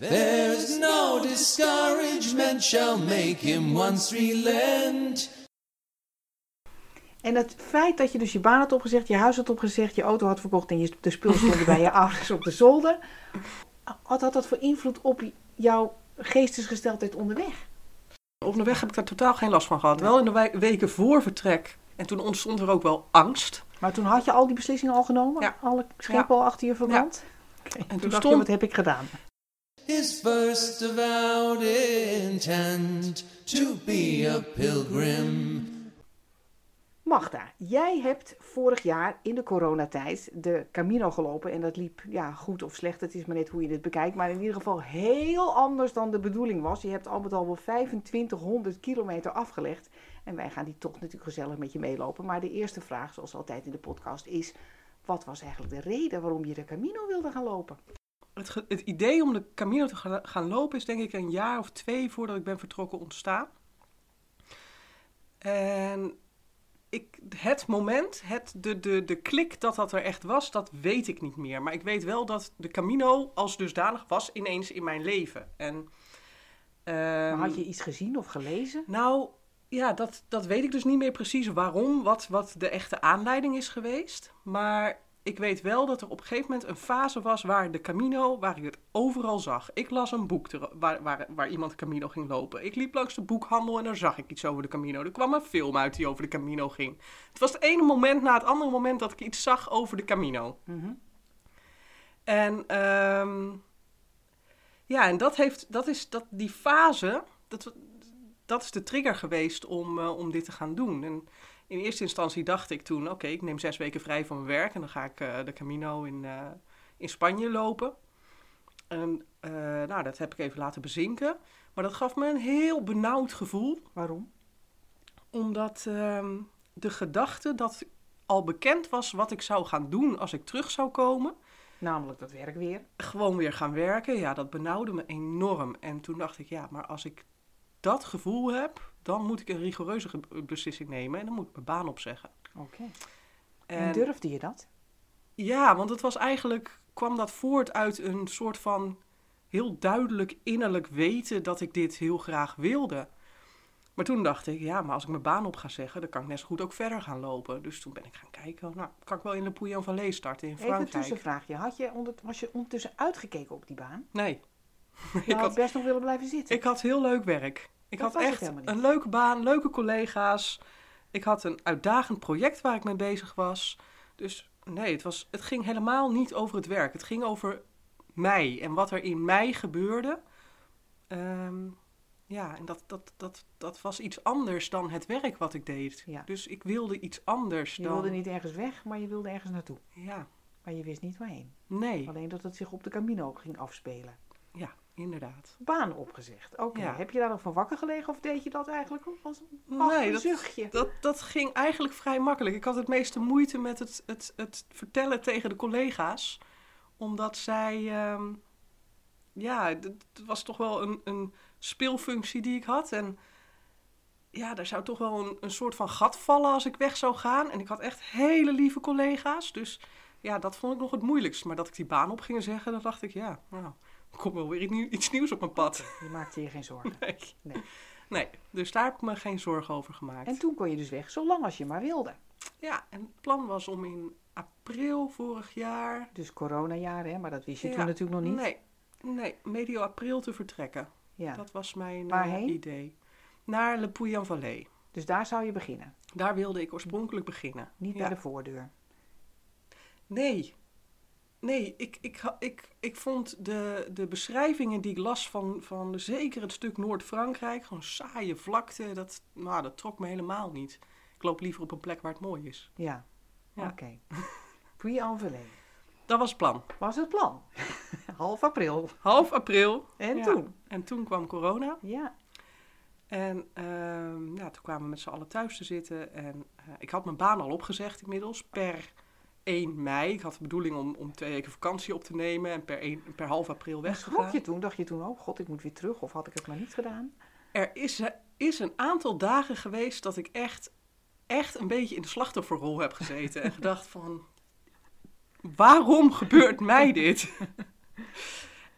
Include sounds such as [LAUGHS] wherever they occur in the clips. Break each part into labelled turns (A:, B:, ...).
A: There's no discouragement shall make him once relent.
B: En het feit dat je dus je baan had opgezegd, je huis had opgezegd, je auto had verkocht en je, de spullen stonden bij je [LAUGHS] ouders op de zolder. Wat had dat voor invloed op jouw geestesgesteldheid onderweg?
C: Onderweg heb ik daar totaal geen last van gehad. Wel in de we- weken voor vertrek. En toen ontstond er ook wel angst.
B: Maar toen had je al die beslissingen al genomen?
C: Ja.
B: Alle schepen al achter je verbrand? Oké,
C: En
B: toen
C: toen
B: dacht je,
C: stond-
B: wat heb ik gedaan?
A: His first avowed intent to be a pilgrim.
B: Magda, jij hebt vorig jaar in de coronatijd de Camino gelopen. En dat liep ja, goed of slecht, het is maar net hoe je het bekijkt. Maar in ieder geval heel anders dan de bedoeling was. Je hebt al met al wel 2500 kilometer afgelegd. En wij gaan die toch natuurlijk gezellig met je meelopen. Maar de eerste vraag, zoals altijd in de podcast, is... Wat was eigenlijk de reden waarom je de Camino wilde gaan lopen?
C: Het, het idee om de Camino te ga- gaan lopen is denk ik een jaar of twee voordat ik ben vertrokken ontstaan. En ik, het moment, het, de, de, de klik dat dat er echt was, dat weet ik niet meer. Maar ik weet wel dat de Camino als dusdanig was ineens in mijn leven. En,
B: Maar
C: ehm,
B: had je iets gezien of gelezen?
C: Nou, ja, dat, dat weet ik dus niet meer precies waarom, wat, wat de echte aanleiding is geweest. Maar ik weet wel dat er op een gegeven moment een fase was waar de Camino, waar ik het overal zag. Ik las een boek ter- waar, waar, waar iemand de Camino ging lopen. Ik liep langs de boekhandel en daar zag ik iets over de Camino. Er kwam een film uit die over de Camino ging. Het was het ene moment na het andere moment dat ik iets zag over de Camino.
B: Mhm.
C: En ehm, ja, en dat heeft, dat is dat, die fase, dat, dat is de trigger geweest om, eh, om dit te gaan doen. En in eerste instantie dacht ik toen, oké, ik neem zes weken vrij van mijn werk en dan ga ik eh, de Camino in, eh, in Spanje lopen. En eh, nou, dat heb ik even laten bezinken. Maar dat gaf me een heel benauwd gevoel
B: Waarom?
C: omdat ehm, de gedachte dat al bekend was wat ik zou gaan doen als ik terug zou komen,
B: Namelijk dat werk weer.
C: gewoon weer gaan werken, ja, dat benauwde me enorm. En toen dacht ik, ja, maar als ik dat gevoel heb, dan moet ik een rigoureuze beslissing nemen en dan moet ik mijn baan opzeggen.
B: Oké. En
C: En,
B: durfde je dat?
C: ja, want het was eigenlijk, kwam dat voort uit een soort van heel duidelijk innerlijk weten dat ik dit heel graag wilde. Maar toen dacht ik, ja, maar als ik mijn baan op ga zeggen, dan kan ik net zo goed ook verder gaan lopen. Dus toen ben ik gaan kijken, nou, kan ik wel in Le Pouillan-Vallée starten in
B: Even een
C: Frankrijk?
B: tussenvraagje. Had je onder, was je ondertussen uitgekeken op die baan?
C: Nee. [LAUGHS] Ik,
B: had
C: had,
B: best nog willen blijven zitten.
C: ik had heel leuk werk. Ik
B: Dat
C: had echt een leuke baan, leuke collega's. Ik had een uitdagend project waar ik mee bezig was. Dus nee, het, was, het ging helemaal niet over het werk. Het ging over mij en wat er in mij gebeurde. Ehm, ja, en dat, dat, dat, dat was iets anders dan het werk wat ik deed.
B: Ja.
C: Dus ik wilde iets anders
B: je
C: dan...
B: wilde niet ergens weg, maar je wilde ergens naartoe.
C: Ja,
B: Maar je wist niet waarheen.
C: nee.
B: Alleen dat het zich op de Camino ging afspelen.
C: Ja, inderdaad.
B: Baan opgezegd. Oké.
C: Ja.
B: Heb je daar nog van wakker gelegen of deed je dat eigenlijk als een
C: Nee, dat-
B: zuchtje?
C: Dat, dat ging eigenlijk vrij makkelijk. Ik had het meeste moeite met het, het, het vertellen tegen de collega's. Omdat zij... ehm, ja, het was toch wel een, een speelfunctie die ik had. En ja, daar zou toch wel een, een soort van gat vallen als ik weg zou gaan. En ik had echt hele lieve collega's. Dus ja, dat vond ik nog het moeilijkst. Maar dat ik die baan op ging zeggen, dan dacht ik... Ja, nou, komt wel weer iets nieuw- iets nieuws op mijn pad. [LAUGHS]
B: Je maakte je geen zorgen.
C: Nee.
B: Nee.
C: nee, dus daar heb ik me geen zorgen over gemaakt.
B: En toen kon je dus weg, zolang als je maar wilde.
C: Ja, en het plan was om in april vorig jaar.
B: Dus coronajaren, hè? Maar dat wist je
C: Ja,
B: toen natuurlijk nog niet.
C: Nee, nee, medio april te vertrekken.
B: Ja.
C: Dat was mijn eh,
B: Waarheen?
C: idee. Naar Le Pouillan-Vallée.
B: Dus daar zou je beginnen.
C: Daar wilde ik oorspronkelijk beginnen.
B: Niet
C: Ja.
B: bij de voordeur.
C: Nee. Nee, ik, ik, ik, ik vond de, de beschrijvingen die ik las van, van zeker het stuk Noord-Frankrijk, gewoon saaie vlakte, dat, nou, dat trok me helemaal niet. Ik loop liever op een plek waar het mooi is.
B: Ja.
C: Ja.
B: Oké. [LAUGHS] Puy-en-Velay.
C: Dat was het plan.
B: Was het plan. [LAUGHS] Half april.
C: Half april.
B: En
C: Ja.
B: toen?
C: En toen kwam corona.
B: Ja.
C: En ehm, ja, toen kwamen we met z'n allen thuis te zitten. En eh, ik had mijn baan al opgezegd inmiddels per 1 mei. Ik had de bedoeling om, om twee weken vakantie op te nemen en per, 1, per half april weg te
B: Schrok
C: gaan.
B: je toen? Dacht je toen, oh god, ik moet weer terug? Of had ik het maar niet gedaan?
C: Er is, er is een aantal dagen geweest dat ik echt, echt een beetje in de slachtofferrol heb gezeten. en gedacht [LAUGHS] van, waarom gebeurt mij dit? [LAUGHS]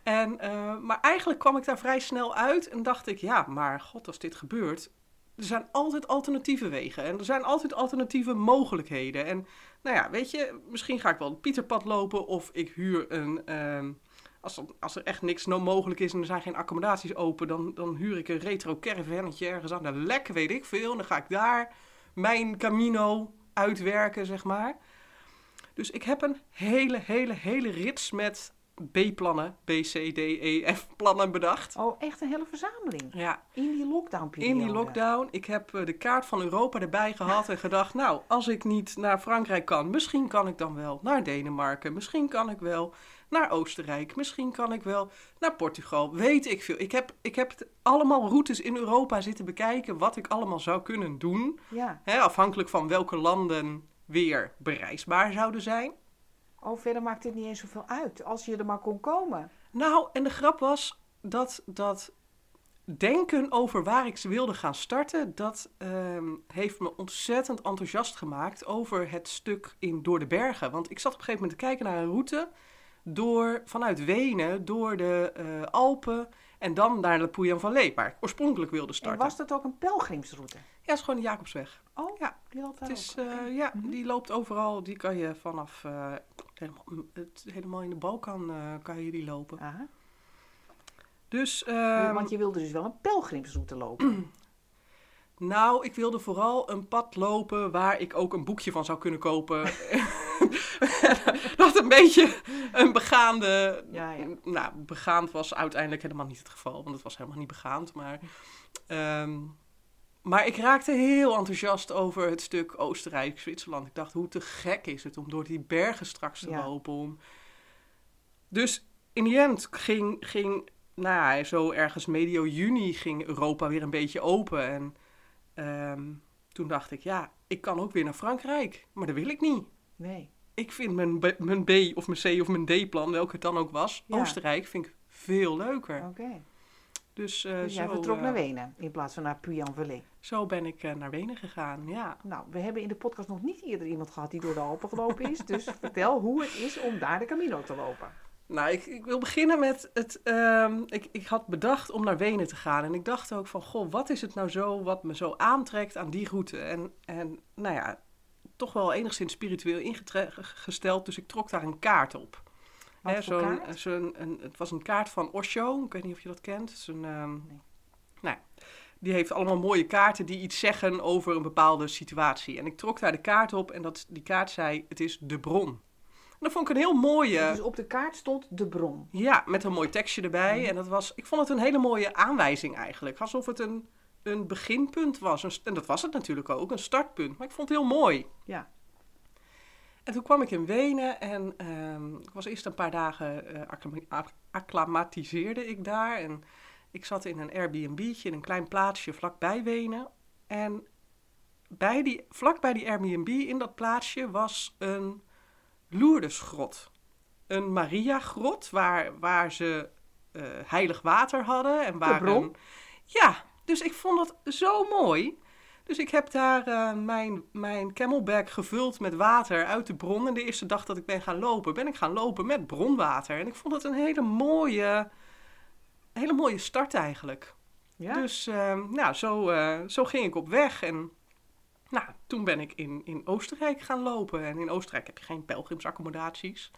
C: En, eh, maar eigenlijk kwam ik daar vrij snel uit en dacht ik, ja, maar god, als dit gebeurt, er zijn altijd alternatieve wegen en er zijn altijd alternatieve mogelijkheden. En nou ja, weet je, misschien ga ik wel het Pieterpad lopen of ik huur een. ehm, als, er, als er echt niks mogelijk is en er zijn geen accommodaties open, dan, dan huur ik een retro caravannetje ergens aan de lek, weet ik veel. En dan ga ik daar mijn Camino uitwerken, zeg maar. Dus ik heb een hele, hele, hele rits met B-plannen, B, C, D, E, F-plannen bedacht.
B: Oh, echt een hele verzameling.
C: Ja,
B: In die lockdown-periode.
C: in die lockdown. Ik heb eh, de kaart van Europa erbij gehad en gedacht, nou, als ik niet naar Frankrijk kan, misschien kan ik dan wel naar Denemarken, misschien kan ik wel naar Oostenrijk, misschien kan ik wel naar Portugal, weet ik veel. Ik heb, ik heb het allemaal routes in Europa zitten bekijken, wat ik allemaal zou kunnen doen,
B: Ja.
C: hè, afhankelijk van welke landen weer bereisbaar zouden zijn.
B: Oh, verder maakt het niet eens zoveel uit. Als je er maar kon komen.
C: Nou, en de grap was dat, dat denken over waar ik wilde gaan starten, dat ehm, heeft me ontzettend enthousiast gemaakt over het stuk in Door de Bergen. Want ik zat op een gegeven moment te kijken naar een route door, vanuit Wenen, door de eh, Alpen en dan naar de Puy-en-Velay, waar ik oorspronkelijk wilde
B: En
C: starten.
B: was dat ook een pelgrimsroute?
C: Ja, het is gewoon de Jacobsweg.
B: Oh,
C: Ja,
B: die loopt daar
C: Het is, eh, ja,
B: Mhm.
C: die loopt overal. Die kan je vanaf eh, helemaal, het, helemaal in de Balkan eh, kan je die lopen.
B: Aha.
C: Dus, ehm,
B: Want je wilde dus wel een pelgrimsroute lopen. [CLEARS THROAT]
C: Nou, ik wilde vooral een pad lopen waar ik ook een boekje van zou kunnen kopen. [LAUGHS] dat een beetje een begaande.
B: Ja, ja.
C: Nou, begaand was uiteindelijk helemaal niet het geval, want het was helemaal niet begaand. Maar, ehm, maar ik raakte heel enthousiast over het stuk Oostenrijk, Zwitserland. Ik dacht, hoe te gek is het om door die bergen straks te
B: Ja.
C: lopen. Om... Dus in die end ging, ging nou ja, zo ergens medio juni ging Europa weer een beetje open. En ehm, toen dacht ik, ja, ik kan ook weer naar Frankrijk. Maar dat wil ik niet.
B: Nee.
C: Ik vind mijn, B, mijn B of mijn C of mijn D-plan, welke het dan ook was,
B: Ja.
C: Oostenrijk vind ik veel leuker.
B: Oké.
C: Dus, eh,
B: Dus jij
C: zo,
B: vertrok
C: eh,
B: naar Wenen in plaats van naar Puy-en-Velay.
C: zo ben ik eh, naar Wenen gegaan, ja.
B: Nou, we hebben in de podcast nog niet eerder iemand gehad die door de Alpen gelopen is. Dus [LAUGHS] vertel hoe het is om daar de Camino te lopen.
C: Nou, ik, ik wil beginnen met het. ehm, ik, ik had bedacht om naar Wenen te gaan. En ik dacht ook van: Goh, wat is het nou zo wat me zo aantrekt aan die route? En, en nou ja, toch wel enigszins spiritueel ingesteld. Dus ik trok daar een kaart op. Hè, een, het was een kaart van Osho. Ik weet niet of je dat kent. Het is een, ehm,
B: Nee.
C: nou, die heeft allemaal mooie kaarten die iets zeggen over een bepaalde situatie. En ik trok daar de kaart op en dat, die kaart zei: Het is de bron. En dat vond ik een heel mooie.
B: Dus op de kaart stond de bron.
C: Ja, met een mooi tekstje erbij. En dat was, ik vond het een hele mooie aanwijzing eigenlijk. Alsof het een, een beginpunt was. En dat was het natuurlijk ook, een startpunt. Maar ik vond het heel mooi.
B: Ja.
C: En toen kwam ik in Wenen en ehm, ik was eerst een paar dagen eh acclama- ac- acclimatiseerde ik daar. En ik zat in een Airbnb'tje in een klein plaatsje vlakbij Wenen. En bij die, vlakbij die Airbnb in dat plaatsje was een Lourdesgrot. Een Mariagrot waar, waar ze eh, heilig water hadden. En waar ja, dus ik vond dat zo mooi. Dus ik heb daar eh, mijn, mijn camelback gevuld met water uit de bron. En de eerste dag dat ik ben gaan lopen, ben ik gaan lopen met bronwater. En ik vond het een hele mooie, hele mooie start eigenlijk.
B: Ja?
C: Dus ehm, nou, zo, eh, zo ging ik op weg. En nou, toen ben ik in, in Oostenrijk gaan lopen. En in Oostenrijk heb je geen pelgrimsaccommodaties.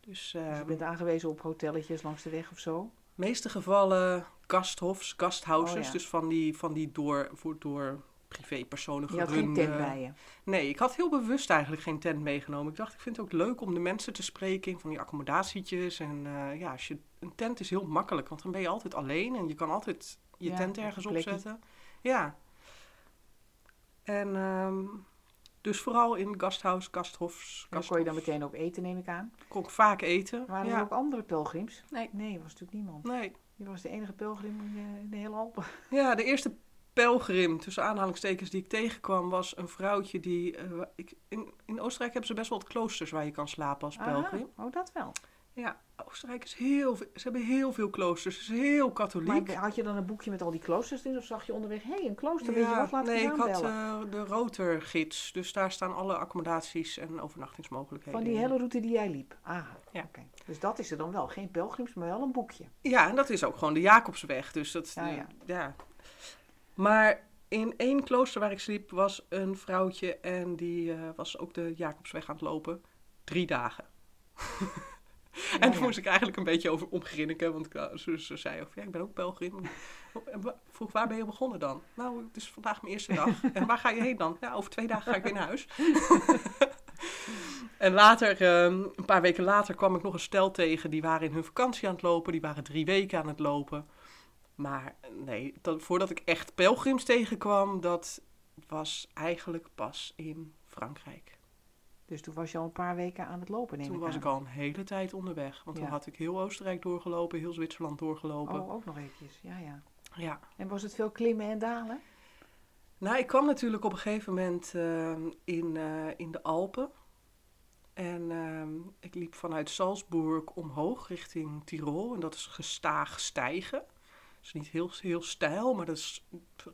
C: Dus
B: Dus je
C: ehm
B: bent aangewezen op hotelletjes langs de weg of zo?
C: meeste gevallen gasthofs, gasthouses.
B: Oh, ja.
C: Dus van die, van die door, voor, door privépersonen
B: Je had geen tent bij je.
C: Nee, ik had heel bewust eigenlijk geen tent meegenomen. Ik dacht, ik vind het ook leuk om de mensen te spreken in van die accommodatietjes. En eh, ja, als je, een tent is heel makkelijk, want dan ben je altijd alleen en je kan altijd je
B: Ja,
C: tent ergens opzetten. Ja. En ehm, dus vooral in gasthuis, gasthofs,
B: dan kon je dan meteen ook eten, neem ik aan.
C: kon ik vaak eten.
B: Waren
C: ja.
B: er ook andere pelgrims?
C: Nee.
B: Nee, was natuurlijk niemand.
C: Nee.
B: Je was de enige pelgrim in de, in de hele Alpen.
C: Ja, de eerste pelgrim, tussen aanhalingstekens, die ik tegenkwam, was een vrouwtje die... eh, ik, in, in Oostenrijk hebben ze best wel wat kloosters waar je kan slapen als pelgrim.
B: Aha, oh, dat wel.
C: Ja, Oostenrijk is heel veel, ze hebben heel veel kloosters, het is heel katholiek.
B: Maar had je dan een boekje met al die kloosters in? Of zag je onderweg, hé, hey, een klooster, weet je wat, laten
C: nee, ik had eh, de rotergids, dus daar staan alle accommodaties en overnachtingsmogelijkheden.
B: Van die hele route die jij liep. Ah,
C: Ja.
B: oké. Dus dat is er dan wel. Geen pelgrims, maar wel een boekje.
C: Ja, en dat is ook gewoon de Jacobsweg. Dus dat,
B: Ja, ja.
C: ja. Maar in één klooster waar ik sliep was een vrouwtje en die eh, was ook de Jacobsweg aan het lopen. Drie dagen. [LAUGHS] en
B: Ja,
C: toen moest ik eigenlijk een beetje over omgrinniken, want ze, ze zei ook, ja, ik ben ook [LAUGHS] wa- vroeg, waar ben je begonnen dan? Nou, het is vandaag mijn eerste dag. [LAUGHS] En waar ga je heen dan? Ja, over twee dagen ga ik weer naar huis. en later, ehm, een paar weken later, kwam ik nog een stel tegen. Die waren in hun vakantie aan het lopen. Die waren drie weken aan het lopen. Maar nee, dat, voordat ik echt pelgrims tegenkwam, dat was eigenlijk pas in Frankrijk.
B: Dus toen was je al een paar weken aan het lopen, neem
C: Toen
B: ik
C: was
B: aan.
C: ik al een hele tijd onderweg. Want toen had ik heel Oostenrijk doorgelopen, heel Zwitserland doorgelopen.
B: Oh, ook nog eventjes. Ja, ja.
C: Ja.
B: En was het veel klimmen en dalen?
C: Nou, ik kwam natuurlijk op een gegeven moment ehm, in, eh, in de Alpen. En ehm, ik liep vanuit Salzburg omhoog richting Tirol. En dat is gestaag stijgen. Is niet heel, heel steil, maar dat het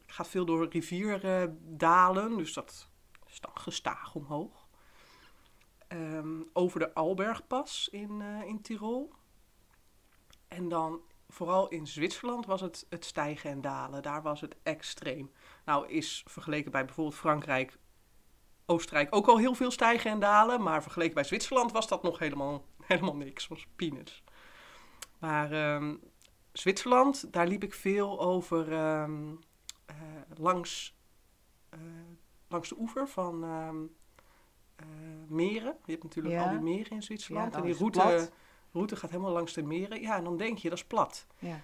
C: gaat veel door rivierdalen. Dus dat is dan gestaag omhoog. Ehm, over de Albergpas in, eh, in Tirol. En dan vooral in Zwitserland was het, het stijgen en dalen. Daar was het extreem. Nou is vergeleken bij bijvoorbeeld Frankrijk, Oostenrijk ook al heel veel stijgen en dalen. Maar vergeleken bij Zwitserland was dat nog helemaal, [LAUGHS] helemaal niks. was peanuts. Maar ehm, Zwitserland, daar liep ik veel over ehm, eh, langs, eh, langs de oever van ehm, eh, meren. Je hebt natuurlijk
B: Ja.
C: al die meren in Zwitserland.
B: Ja,
C: en die route, route gaat helemaal langs de meren. Ja, en dan denk je, dat is plat.
B: Ja.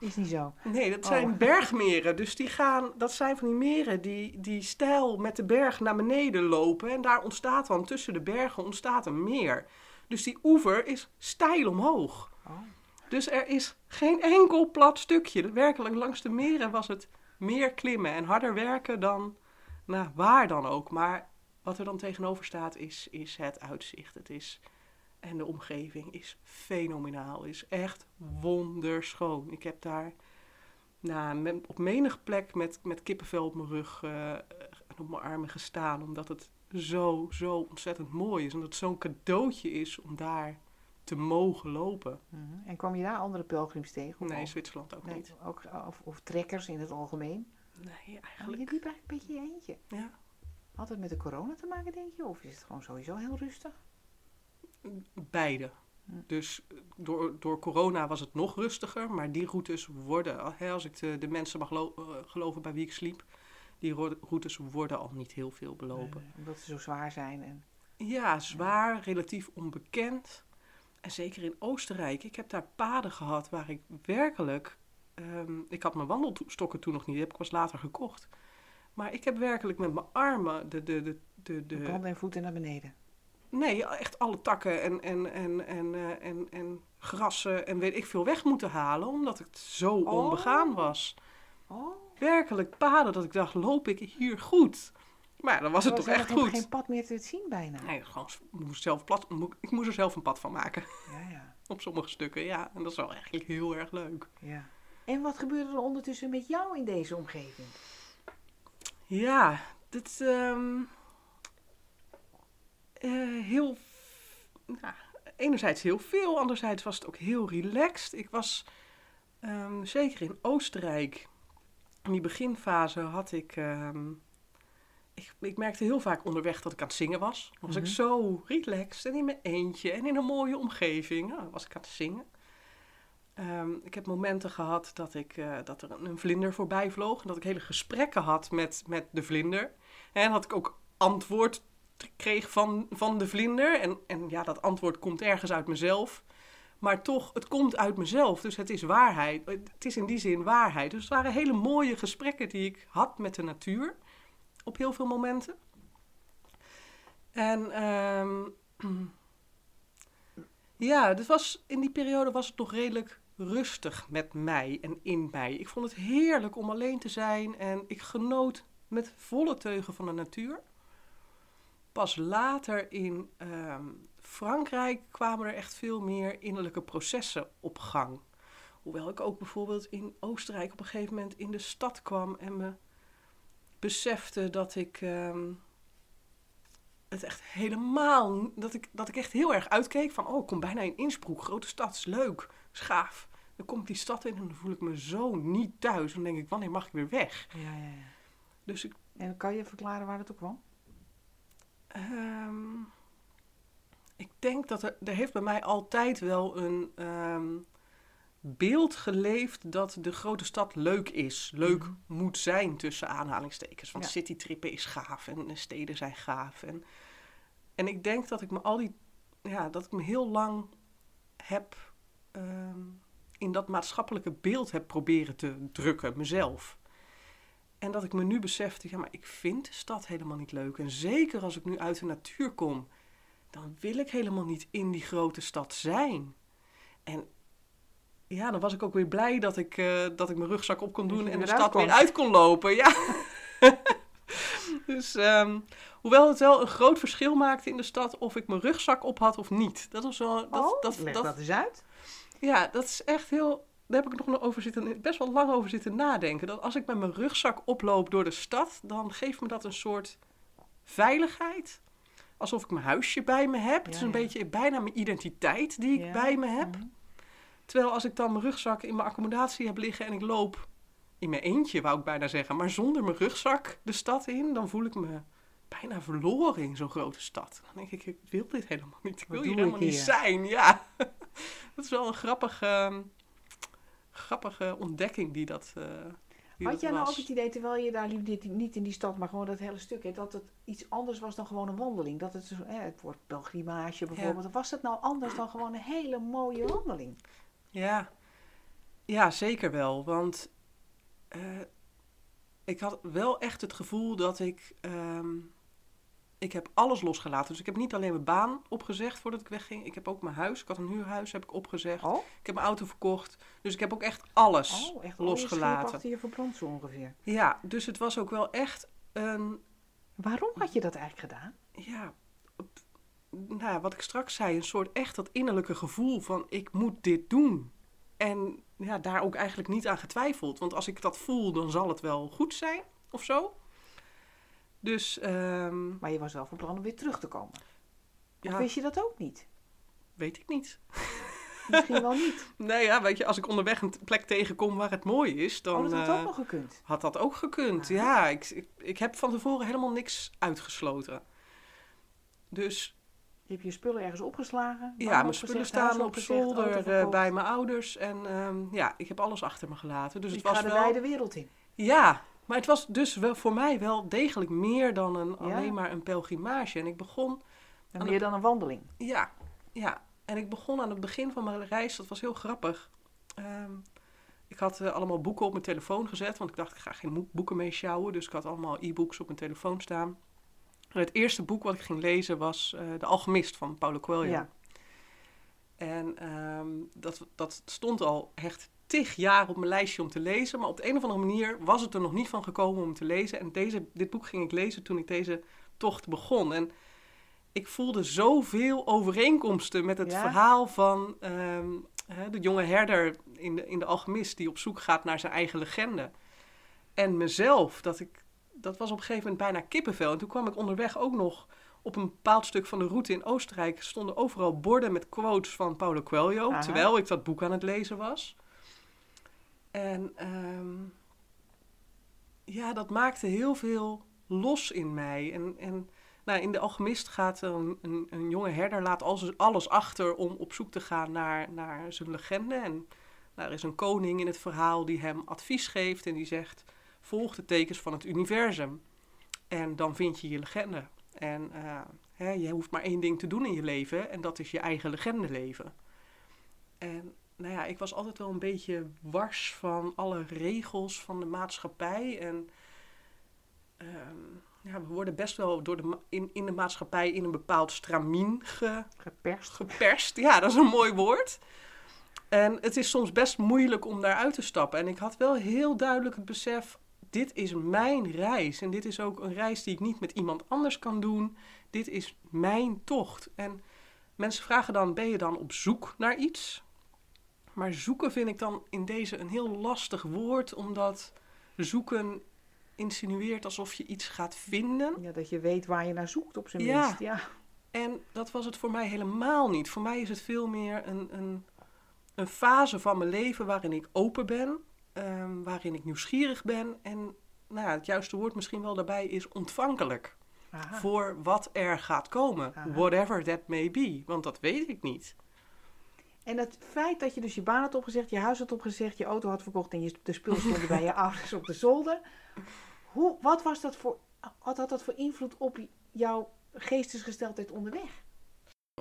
B: Is niet zo. [LAUGHS]
C: Nee, dat
B: Oh.
C: zijn bergmeren. Dus die gaan, dat zijn van die meren die, die stijl met de berg naar beneden lopen. En daar ontstaat dan tussen de bergen ontstaat een meer. Dus die oever is steil omhoog.
B: Oh.
C: Dus er is geen enkel plat stukje. Werkelijk langs de meren was het meer klimmen en harder werken dan nou, waar dan ook. Maar wat er dan tegenover staat is, is het uitzicht. Het is, en de omgeving is fenomenaal. Is echt wonderschoon. Ik heb daar nou, op menige plek met, met kippenvel op mijn rug eh, en op mijn armen gestaan. Omdat het zo, zo ontzettend mooi is. En dat het zo'n cadeautje is om daar te mogen lopen.
B: Mhm. En kwam je daar andere pelgrims tegen?
C: Nee,
B: al-
C: Zwitserland ook
B: nee,
C: niet.
B: ook, of, of trekkers in het algemeen?
C: Nee,
B: Oh, je
C: eigenlijk.
B: liep eigenlijk een beetje in je eentje.
C: Ja.
B: Had het met de corona te maken, denk je? Of is het gewoon sowieso heel rustig?
C: Beide.
B: Hm.
C: Dus door, door corona was het nog rustiger, maar die routes worden, hè, als ik de, de mensen mag eh, geloven bij wie ik sliep, die ro- routes worden al niet heel veel belopen.
B: Eh, omdat ze zo zwaar zijn. En...
C: Ja, zwaar, relatief onbekend. En zeker in Oostenrijk. Ik heb daar paden gehad waar ik werkelijk. ehm, ik had mijn wandelstokken toen nog niet, die heb ik pas later gekocht. Maar ik heb werkelijk met mijn armen de. de, de, de,
B: De en voeten naar beneden.
C: nee, echt alle takken en, en, en, en, eh, en, en grassen en weet ik veel weg moeten halen, omdat het zo
B: Oh.
C: onbegaan was.
B: Oh,
C: Werkelijk paden dat ik dacht, loop ik hier goed? Maar ja, dan was het
B: er
C: toch echt goed.
B: geen pad meer te zien bijna.
C: Nee, gewoon, moest zelf plat, ik moest er zelf een pad van maken.
B: Ja, ja, [LAUGHS]
C: Op sommige stukken, ja. En dat is wel eigenlijk heel erg leuk.
B: ja. En wat gebeurde er ondertussen met jou in deze omgeving?
C: Ja, dit... eh, heel... Nou, enerzijds heel veel, anderzijds was het ook heel relaxed. Ik was ehm, zeker in Oostenrijk... In die beginfase had ik... ehm, ik, ik merkte heel vaak onderweg dat ik aan het zingen was. Dan was ik
B: Mhm.
C: zo relaxed en in mijn eentje en in een mooie omgeving. Nou, was ik aan het zingen. Ehm, ik heb momenten gehad dat, ik, eh, dat er een vlinder voorbij vloog. En dat ik hele gesprekken had met, met de vlinder. En dat ik ook antwoord kreeg van, van de vlinder. En, en ja, dat antwoord komt ergens uit mezelf. Maar toch, het komt uit mezelf. Dus het is waarheid. Het is in die zin waarheid. Dus het waren hele mooie gesprekken die ik had met de natuur. Op heel veel momenten. En ehm, [CLEARS THROAT] ja, het was, in die periode was het nog redelijk rustig met mij en in mij. Ik vond het heerlijk om alleen te zijn en ik genoot met volle teugen van de natuur. Pas later in ehm, Frankrijk kwamen er echt veel meer innerlijke processen op gang. Hoewel ik ook bijvoorbeeld in Oostenrijk op een gegeven moment in de stad kwam en me besefte dat ik ehm, het echt helemaal. Dat ik, dat ik echt heel erg uitkeek van: oh, ik kom bijna in Innsbruck, grote stad, is leuk, is gaaf. Dan kom ik die stad in en dan voel ik me zo niet thuis. Dan denk ik: wanneer mag ik weer weg?
B: Ja, ja, ja.
C: Dus ik.
B: En kan je verklaren waar dat ook kwam?
C: ehm, ik denk dat er, er heeft bij mij altijd wel een ehm, beeld geleefd dat de grote stad leuk is. Leuk
B: Mhm.
C: moet zijn tussen aanhalingstekens. Want
B: Ja.
C: citytrippen is gaaf en de steden zijn gaaf. En, en ik denk dat ik me al die, ja, dat ik me heel lang heb ehm, in dat maatschappelijke beeld heb proberen te drukken, mezelf. En dat ik me nu besefte, ja, maar ik vind de stad helemaal niet leuk. En zeker als ik nu uit de natuur kom, dan wil ik helemaal niet in die grote stad zijn. En ja, dan was ik ook weer blij dat ik, eh, dat ik mijn rugzak op kon doen en de stad weer uit kon lopen. Ja. [LAUGHS] dus ehm, hoewel het wel een groot verschil maakte in de stad of ik mijn rugzak op had of niet. Dat was wel. Dat,
B: oh,
C: dat,
B: leg
C: dat,
B: dat eens uit.
C: ja, dat is echt heel. Daar heb ik nog over zitten, best wel lang over zitten nadenken. Dat als ik met mijn rugzak oploop door de stad, dan geeft me dat een soort veiligheid. Alsof ik mijn huisje bij me heb. het is een
B: ja.
C: beetje bijna mijn identiteit die ik
B: Ja,
C: bij me heb.
B: mhm.
C: Terwijl als ik dan mijn rugzak in mijn accommodatie heb liggen en ik loop in mijn eentje, wou ik bijna zeggen, maar zonder mijn rugzak de stad in, dan voel ik me bijna verloren in zo'n grote stad. Dan denk ik, ik wil dit helemaal niet. Ik wil hier helemaal niet zijn. Ja, [LAUGHS] dat is wel een grappige, grappige ontdekking die dat, eh die
B: Had
C: dat
B: jij nou ook het idee, terwijl je daar liep, niet in die stad, maar gewoon dat hele stuk, hè, dat het iets anders was dan gewoon een wandeling? Dat het, hè, het woord pelgrimage bijvoorbeeld, was het nou anders dan gewoon een hele mooie wandeling?
C: Ja, ja zeker wel. Want eh, ik had wel echt het gevoel dat ik. ehm, ik heb alles losgelaten. Dus ik heb niet alleen mijn baan opgezegd voordat ik wegging. Ik heb ook mijn huis. Ik had een huurhuis, heb ik opgezegd.
B: Oh,
C: Ik heb mijn auto verkocht. Dus ik heb ook echt alles
B: oh echt
C: losgelaten.
B: je verbrand zo ongeveer.
C: Ja, dus het was ook wel echt een.
B: Waarom had je dat eigenlijk gedaan?
C: Ja, nou wat ik straks zei, een soort echt dat innerlijke gevoel van ik moet dit doen. En ja, daar ook eigenlijk niet aan getwijfeld. Want als ik dat voel, dan zal het wel goed zijn of zo. Dus ehm,
B: Maar je was wel van plan om weer terug te komen. Of
C: ja,
B: wist je dat ook niet?
C: weet ik niet. [LAUGHS]
B: Misschien wel niet.
C: Nee, ja, weet je, als ik onderweg een plek tegenkom waar het mooi is, dan
B: oh, dat had
C: eh,
B: ook nog gekund.
C: had dat ook gekund.
B: Ah.
C: Ja, ik, ik, ik heb van tevoren helemaal niks uitgesloten. Dus
B: Je hebt je spullen ergens opgeslagen.
C: Ja, mijn spullen staan op zolder eh, bij mijn ouders. En ehm, ja, ik heb alles achter me gelaten. Dus het was
B: ga de
C: wel...
B: wijde wereld in.
C: Ja, maar het was dus wel voor mij wel degelijk meer dan een,
B: Ja.
C: alleen maar een pelgrimage. En ik begon...
B: En meer dan een wandeling.
C: Ja, ja. En ik begon aan het begin van mijn reis. Dat was heel grappig. Ehm, ik had eh, allemaal boeken op mijn telefoon gezet. Want ik dacht, ik ga geen boeken mee sjouwen. Dus ik had allemaal e-books op mijn telefoon staan. En het eerste boek wat ik ging lezen was eh, De Alchemist van Paulo Coelho.
B: Ja.
C: En ehm, dat, dat stond al echt tig jaar op mijn lijstje om te lezen. Maar op de een of andere manier was het er nog niet van gekomen om te lezen. En deze, dit boek ging ik lezen toen ik deze tocht begon. En ik voelde zoveel overeenkomsten met het
B: Ja?
C: verhaal van ehm, de jonge herder in de, in de Alchemist... die op zoek gaat naar zijn eigen legende. En mezelf, dat, ik, dat was op een gegeven moment bijna kippenvel. En toen kwam ik onderweg ook nog op een bepaald stuk van de route in Oostenrijk stonden overal borden met quotes van Paulo Coelho,
B: Aha.
C: terwijl ik dat boek aan het lezen was. En ehm, ja, dat maakte heel veel los in mij. En, en nou, in de Alchemist gaat een, een, een jonge herder laat alles, alles achter om op zoek te gaan naar, naar zijn legende. En nou, er is een koning in het verhaal die hem advies geeft en die zegt: volg de tekens van het universum. En dan vind je je legende. En eh, hè, je hoeft maar één ding te doen in je leven en dat is je eigen legende leven. En nou ja, ik was altijd wel een beetje wars van alle regels van de maatschappij. En ehm, ja, we worden best wel door de, in, in de maatschappij in een bepaald stramien ge,
B: Geperst.
C: geperst. Ja, dat is een mooi woord. En het is soms best moeilijk om daaruit te stappen. En ik had wel heel duidelijk het besef: dit is mijn reis. En dit is ook een reis die ik niet met iemand anders kan doen. Dit is mijn tocht. En mensen vragen dan, ben je dan op zoek naar iets? Maar zoeken vind ik dan in deze een heel lastig woord, omdat zoeken insinueert alsof je iets gaat vinden.
B: Ja, dat je weet waar je naar zoekt op zijn
C: Ja.
B: minst. Ja.
C: En dat was het voor mij helemaal niet. Voor mij is het veel meer een, een, een fase van mijn leven waarin ik open ben, ehm, waarin ik nieuwsgierig ben. En nou ja, het juiste woord misschien wel daarbij is ontvankelijk
B: Aha.
C: voor wat er gaat komen.
B: Aha.
C: Whatever that may be. Want dat weet ik niet.
B: En het feit dat je dus je baan had opgezegd, je huis had opgezegd, je auto had verkocht en je, de spullen stonden bij je [LAUGHS] ouders op de zolder. Hoe, wat was dat voor, wat had dat voor invloed op jouw geestesgesteldheid onderweg?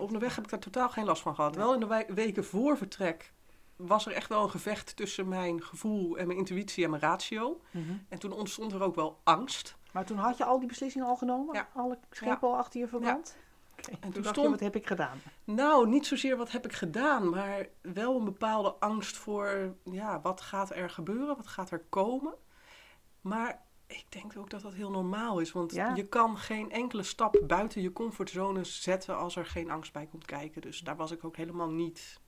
C: Onderweg heb ik daar totaal geen last van gehad. Wel in de we- weken voor vertrek was er echt wel een gevecht tussen mijn gevoel en mijn intuïtie en mijn ratio. En toen ontstond er ook wel angst.
B: Maar toen had je al die beslissingen al genomen?
C: Ja.
B: Alle schepen al achter je verbrand? Oké,
C: toen
B: toen dacht
C: stond-
B: je, wat heb ik gedaan?
C: Nou, niet zozeer wat heb ik gedaan, maar wel een bepaalde angst voor, ja, wat gaat er gebeuren, wat gaat er komen. Maar ik denk ook dat dat heel normaal is, want
B: Ja.
C: je kan geen enkele stap buiten je comfortzone zetten als er geen angst bij komt kijken. Dus daar was ik ook helemaal niet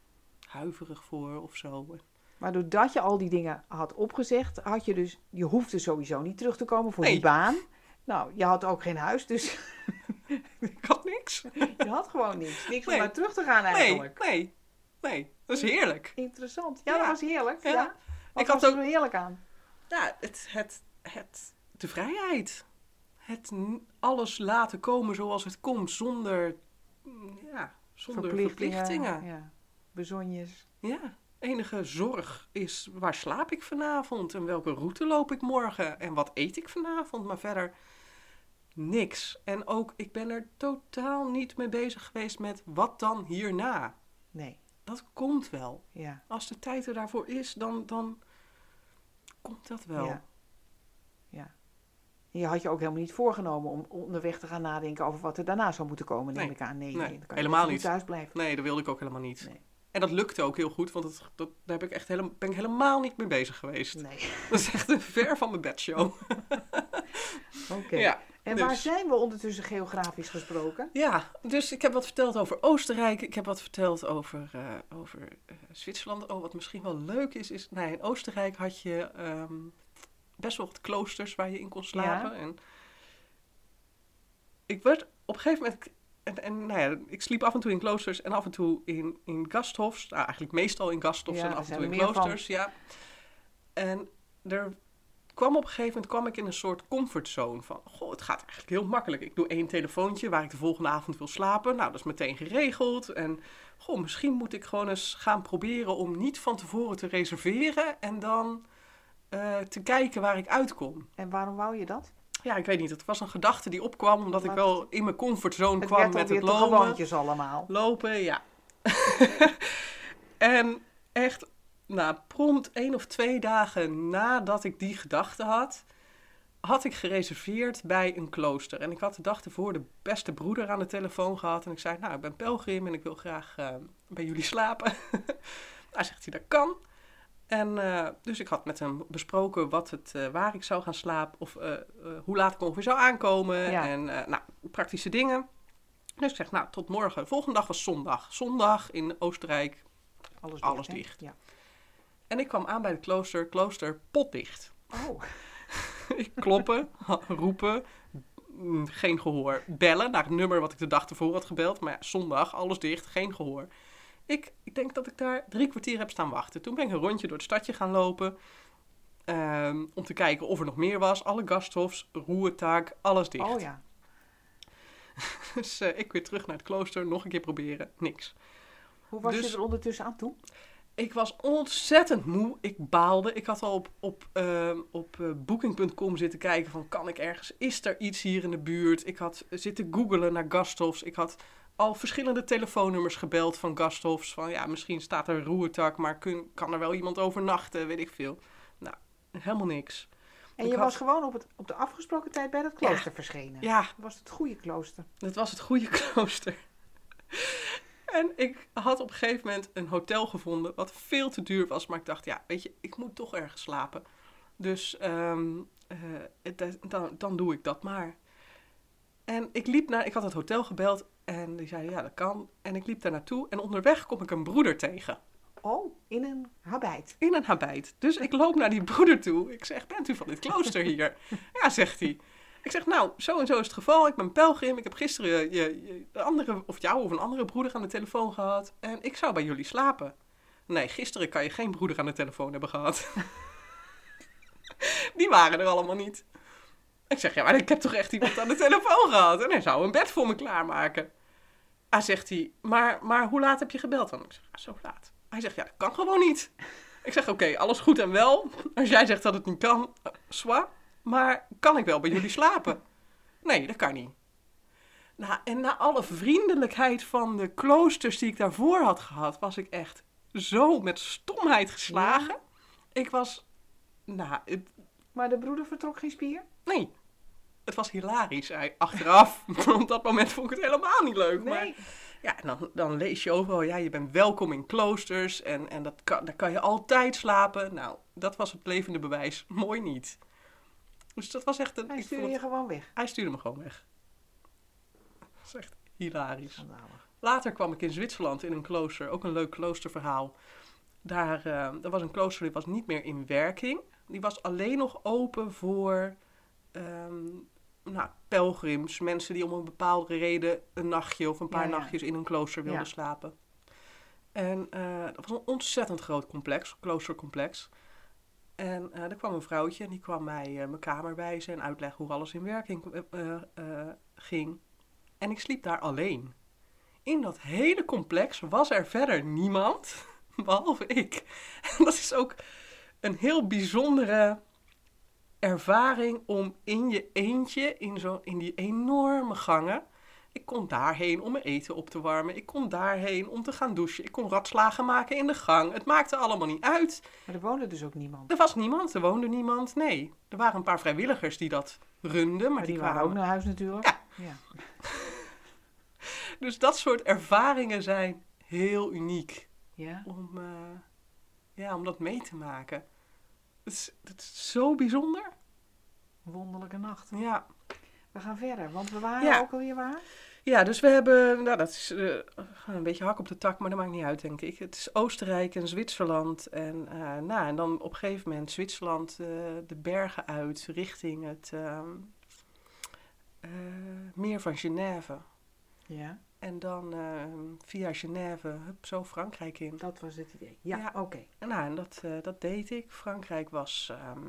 C: huiverig voor of zo.
B: Maar doordat je al die dingen had opgezegd, had je dus, je hoefde sowieso niet terug te komen voor
C: Nee.
B: die baan. Nou, je had ook geen huis, dus [LAUGHS]
C: Ik had niks.
B: je had gewoon niks. Niks om
C: Nee.
B: naar terug te gaan
C: Nee,
B: eigenlijk.
C: nee, nee. Dat is heerlijk.
B: Interessant. Ja,
C: Ja.
B: dat was heerlijk. Ja.
C: Ik had
B: was er
C: ook-
B: zo heerlijk aan?
C: Ja, het, het, het, de vrijheid. Het alles laten komen zoals het komt, zonder, ja, zonder verplichtingen.
B: Ja.
C: Ja, enige zorg is waar slaap ik vanavond en welke route loop ik morgen en wat eet ik vanavond. Maar verder niks. En ook, ik ben er totaal niet mee bezig geweest met wat dan hierna.
B: Nee,
C: Dat komt wel.
B: ja.
C: Als de tijd er daarvoor is, dan, dan komt dat wel.
B: Ja. ja. En je had je ook helemaal niet voorgenomen om onderweg te gaan nadenken over wat er daarna zou moeten komen, neem
C: Nee.
B: ik aan. Nee,
C: Nee,
B: nee, dan kan je
C: helemaal niet.
B: thuis blijven.
C: Nee, dat wilde ik ook helemaal niet.
B: Nee.
C: En dat lukte ook heel goed, want het, dat, daar heb ik echt helemaal, ben ik helemaal niet mee bezig geweest.
B: Nee. [LAUGHS]
C: Dat is echt een ver van mijn bedshow. [LAUGHS]
B: Oké.
C: Ja,
B: En waar
C: dus-
B: zijn we ondertussen geografisch gesproken?
C: ja, dus ik heb wat verteld over Oostenrijk. Ik heb wat verteld over, eh, over eh, Zwitserland. Oh, wat misschien wel leuk is, is... Nou, in Oostenrijk had je ehm, best wel wat kloosters waar je in kon slapen. En ik werd op een gegeven moment... En, en nou ja, ik sliep af en toe in kloosters en af en toe in, in gasthofs. Nou, eigenlijk meestal in gasthofs
B: Ja,
C: en af en toe in
B: er van.
C: kloosters. Ja. En er kwam op een gegeven moment kwam ik in een soort comfortzone van... Goh, het gaat eigenlijk heel makkelijk. Ik doe één telefoontje waar ik de volgende avond wil slapen. Nou, dat is meteen geregeld. En goh, misschien moet ik gewoon eens gaan proberen om niet van tevoren te reserveren... en dan eh, te kijken waar ik uitkom.
B: En waarom wou je dat?
C: Ja, ik weet niet. Het was een gedachte die opkwam omdat ik wel in mijn comfortzone kwam met het lopen.
B: allemaal.
C: Lopen, ja. [LAUGHS] en echt, nou, prompt één of twee dagen nadat ik die gedachte had, had ik gereserveerd bij een klooster. En ik had de dag ervoor de beste broeder aan de telefoon gehad. En ik zei, nou, ik ben pelgrim en ik wil graag eh, bij jullie slapen. [LAUGHS] Hij zegt hij, dat kan. En eh, dus ik had met hem besproken wat het, eh, waar ik zou gaan slapen. Of eh, hoe laat ik ongeveer zou aankomen.
B: Ja.
C: En nou, praktische dingen. Dus ik zeg, nou, tot morgen. De volgende dag was zondag. Zondag in Oostenrijk.
B: Alles dicht.
C: Alles dicht.
B: Ja.
C: En ik kwam aan bij het klooster. Klooster potdicht.
B: Oh, [LAUGHS]
C: Ik kloppen, [LAUGHS] roepen, mm, geen gehoor. Bellen naar het nummer wat ik de dag ervoor had gebeld. Maar ja, zondag, alles dicht, geen gehoor. Ik, ik denk dat ik daar drie kwartier heb staan wachten. Toen ben ik een rondje door het stadje gaan lopen. ehm, om te kijken of er nog meer was. Alle gasthofs, roertaak, alles dicht.
B: oh ja. [LAUGHS]
C: Dus eh, ik weer terug naar het klooster, nog een keer proberen, niks.
B: Hoe was
C: Dus-
B: je er ondertussen aan toe?
C: Ik was ontzettend moe. Ik baalde. Ik had al op, op, ehm, op eh, booking.com zitten kijken van kan ik ergens, is er iets hier in de buurt? Ik had zitten googelen naar gasthofs. Ik had al verschillende telefoonnummers gebeld van gasthofs. Van ja, misschien staat er roertak, maar kun, kan er wel iemand overnachten, weet ik veel. Nou, helemaal niks.
B: En
C: Ik
B: je
C: had-
B: was gewoon op, het, op de afgesproken tijd bij dat klooster verschenen.
C: Ja,
B: Was het goede klooster?
C: Het was het goede [LAUGHS] klooster. En ik had op een gegeven moment een hotel gevonden wat veel te duur was. Maar ik dacht, ja, weet je, ik moet toch ergens slapen. Dus ehm, eh, dan, dan doe ik dat maar. En ik liep naar, ik had het hotel gebeld. En die zei, ja, dat kan. En ik liep daar naartoe en onderweg kom ik een broeder tegen.
B: Oh, in een habijt.
C: In een habijt. Dus ik loop naar die broeder toe. Ik zeg, bent u van dit klooster hier? [LAUGHS] ja, zegt hij. Ik zeg, nou, zo en zo is het geval. Ik ben pelgrim. Ik heb gisteren je, je, de andere, of jou of een andere broeder aan de telefoon gehad. En ik zou bij jullie slapen. Nee, gisteren kan je geen broeder aan de telefoon hebben gehad. [LAUGHS] Die waren er allemaal niet. Ik zeg, ja, maar ik heb toch echt iemand aan de telefoon gehad. En hij zou een bed voor me klaarmaken. Hij zegt hij, maar, maar hoe laat heb je gebeld dan? Ik zeg, ja, zo laat. Hij zegt, ja, dat kan gewoon niet. Ik zeg, oké, alles goed en wel. Als jij zegt dat het niet kan, uh, zwa. Maar kan ik wel bij jullie slapen? Nee, dat kan niet. Nou, en na alle vriendelijkheid van de kloosters die ik daarvoor had gehad, was ik echt zo met stomheid geslagen. Ik was, nou, het,
B: Maar de broeder vertrok geen spier?
C: nee. Het was hilarisch, hij, achteraf. [LAUGHS] Op dat moment vond ik het helemaal niet leuk. Maar
B: Nee.
C: ja, en dan, dan lees je overal, ja, je bent welkom in kloosters en, en dat kan, daar kan je altijd slapen. Nou, dat was het levende bewijs. [LAUGHS] Mooi niet. Dus dat was echt een...
B: Hij
C: ik
B: stuurde je gewoon weg.
C: hij stuurde me gewoon weg. Dat is echt hilarisch.
B: Schandalig.
C: Later kwam ik in Zwitserland in een klooster, ook een leuk kloosterverhaal. Daar, eh, er was een klooster die was niet meer in werking. Die was alleen nog open voor ehm, nou, pelgrims, mensen die om een bepaalde reden een nachtje of een paar
B: Ja, ja.
C: nachtjes in een klooster wilden
B: Ja.
C: slapen. En eh, dat was een ontzettend groot complex, kloostercomplex. En eh, er kwam een vrouwtje en die kwam mij eh, mijn kamer wijzen en uitleggen hoe alles in werking ging. En ik sliep daar alleen. In dat hele complex was er verder niemand, [LAUGHS] behalve ik. En dat is ook een heel bijzondere ervaring om in je eentje, in, zo, in die enorme gangen. Ik kon daarheen om mijn eten op te warmen. Ik kon daarheen om te gaan douchen. Ik kon ratslagen maken in de gang. Het maakte allemaal niet uit.
B: Maar er woonde dus ook niemand.
C: Er was niemand, er woonde niemand. Nee, er waren een paar vrijwilligers die dat runden, maar
B: Maar
C: die,
B: die waren
C: kwamen
B: ook naar huis natuurlijk.
C: Ja.
B: ja. [LAUGHS]
C: Dus dat soort ervaringen zijn heel uniek
B: Ja.
C: om, eh, ja, om dat mee te maken. Het is, zo bijzonder.
B: Wonderlijke nacht.
C: Ja.
B: We gaan verder, want we waren
C: Ja.
B: ook alweer waar.
C: ja, dus we hebben, nou dat is eh, een beetje hak op de tak, maar dat maakt niet uit denk ik. Het is Oostenrijk en Zwitserland en, eh, nou, en dan op een gegeven moment Zwitserland eh, de bergen uit richting het ehm, eh, meer van Genève.
B: Ja,
C: En dan ehm, via Genève, hup, zo Frankrijk in.
B: dat was het idee. Ja,
C: Ja.
B: oké.
C: En Nou, en dat, eh, dat deed ik. Frankrijk was ehm,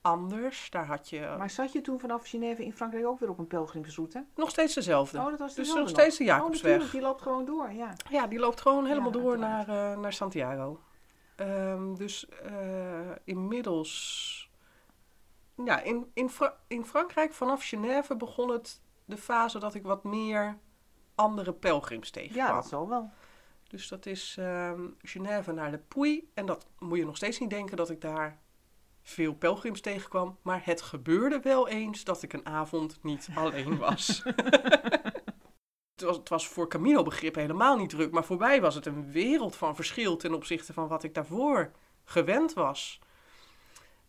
C: anders. Daar had je
B: Maar zat je toen vanaf Genève in Frankrijk ook weer op een pelgrimsroute?
C: nog steeds dezelfde.
B: Oh, dat was
C: dus nog steeds de
B: Oh, natuurlijk,
C: Jacobsweg.
B: die loopt gewoon door, ja.
C: ja, die loopt gewoon helemaal
B: Ja,
C: door naar, eh, naar Santiago. Ehm, dus eh, inmiddels... Ja, in, in, Fra- in Frankrijk vanaf Genève begon het de fase dat ik wat meer andere pelgrims tegenkwam.
B: Ja, dat zal wel.
C: Dus dat is ehm Genève naar de Puy. En dat moet je nog steeds niet denken dat ik daar veel pelgrims tegenkwam. Maar het gebeurde wel eens dat ik een avond niet alleen was. [LAUGHS] het, was het was voor Camino-begrip helemaal niet druk. Maar voor mij was het een wereld van verschil ten opzichte van wat ik daarvoor gewend was.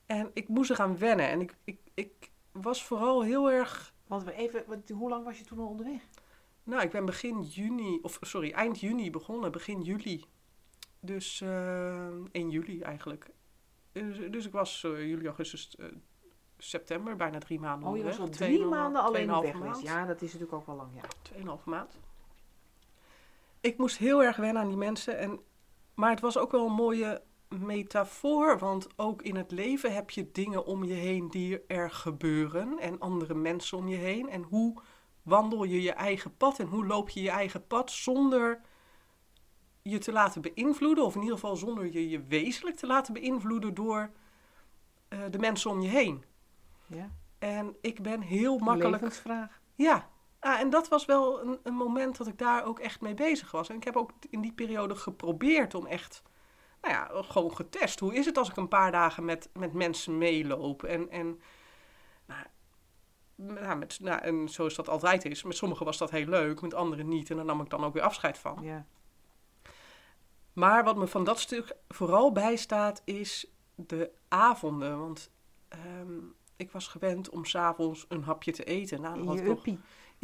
C: En ik moest eraan wennen. En ik, ik, ik was vooral heel erg
B: Want we even, wat, hoe lang was je toen al onderweg?
C: nou, ik ben begin juni, of sorry, eind juni begonnen, begin juli. Dus eh 1 juli eigenlijk. Dus, dus ik was eh, juli, augustus, eh, september, bijna drie maanden
B: Oh, je was al drie
C: Tweeënhalve-
B: maanden alleen op weg
C: tweeënhalve
B: geweest.
C: maand.
B: Ja, dat is natuurlijk ook wel lang, ja.
C: Tweeënhalve maand. Ik moest heel erg wennen aan die mensen. En, maar het was ook wel een mooie metafoor. Want ook in het leven heb je dingen om je heen die er gebeuren. En andere mensen om je heen. En hoe wandel je je eigen pad? En hoe loop je je eigen pad zonder je te laten beïnvloeden. Of in ieder geval zonder je je wezenlijk te laten beïnvloeden door eh, de mensen om je heen.
B: ja.
C: En ik ben heel makkelijk...
B: Levensvraag.
C: Ja, ah, en dat was wel een, een moment dat ik daar ook echt mee bezig was. En ik heb ook in die periode geprobeerd om echt, nou ja, gewoon getest. Hoe is het als ik een paar dagen met, met mensen meeloop? En, en, nou, nou, met, nou, en zoals dat altijd is, met sommigen was dat heel leuk, met anderen niet. En daar nam ik dan ook weer afscheid van.
B: Ja.
C: Maar wat me van dat stuk vooral bijstaat, is de avonden. Want ehm, ik was gewend om s'avonds een hapje te eten. Nou, dan had ik nog-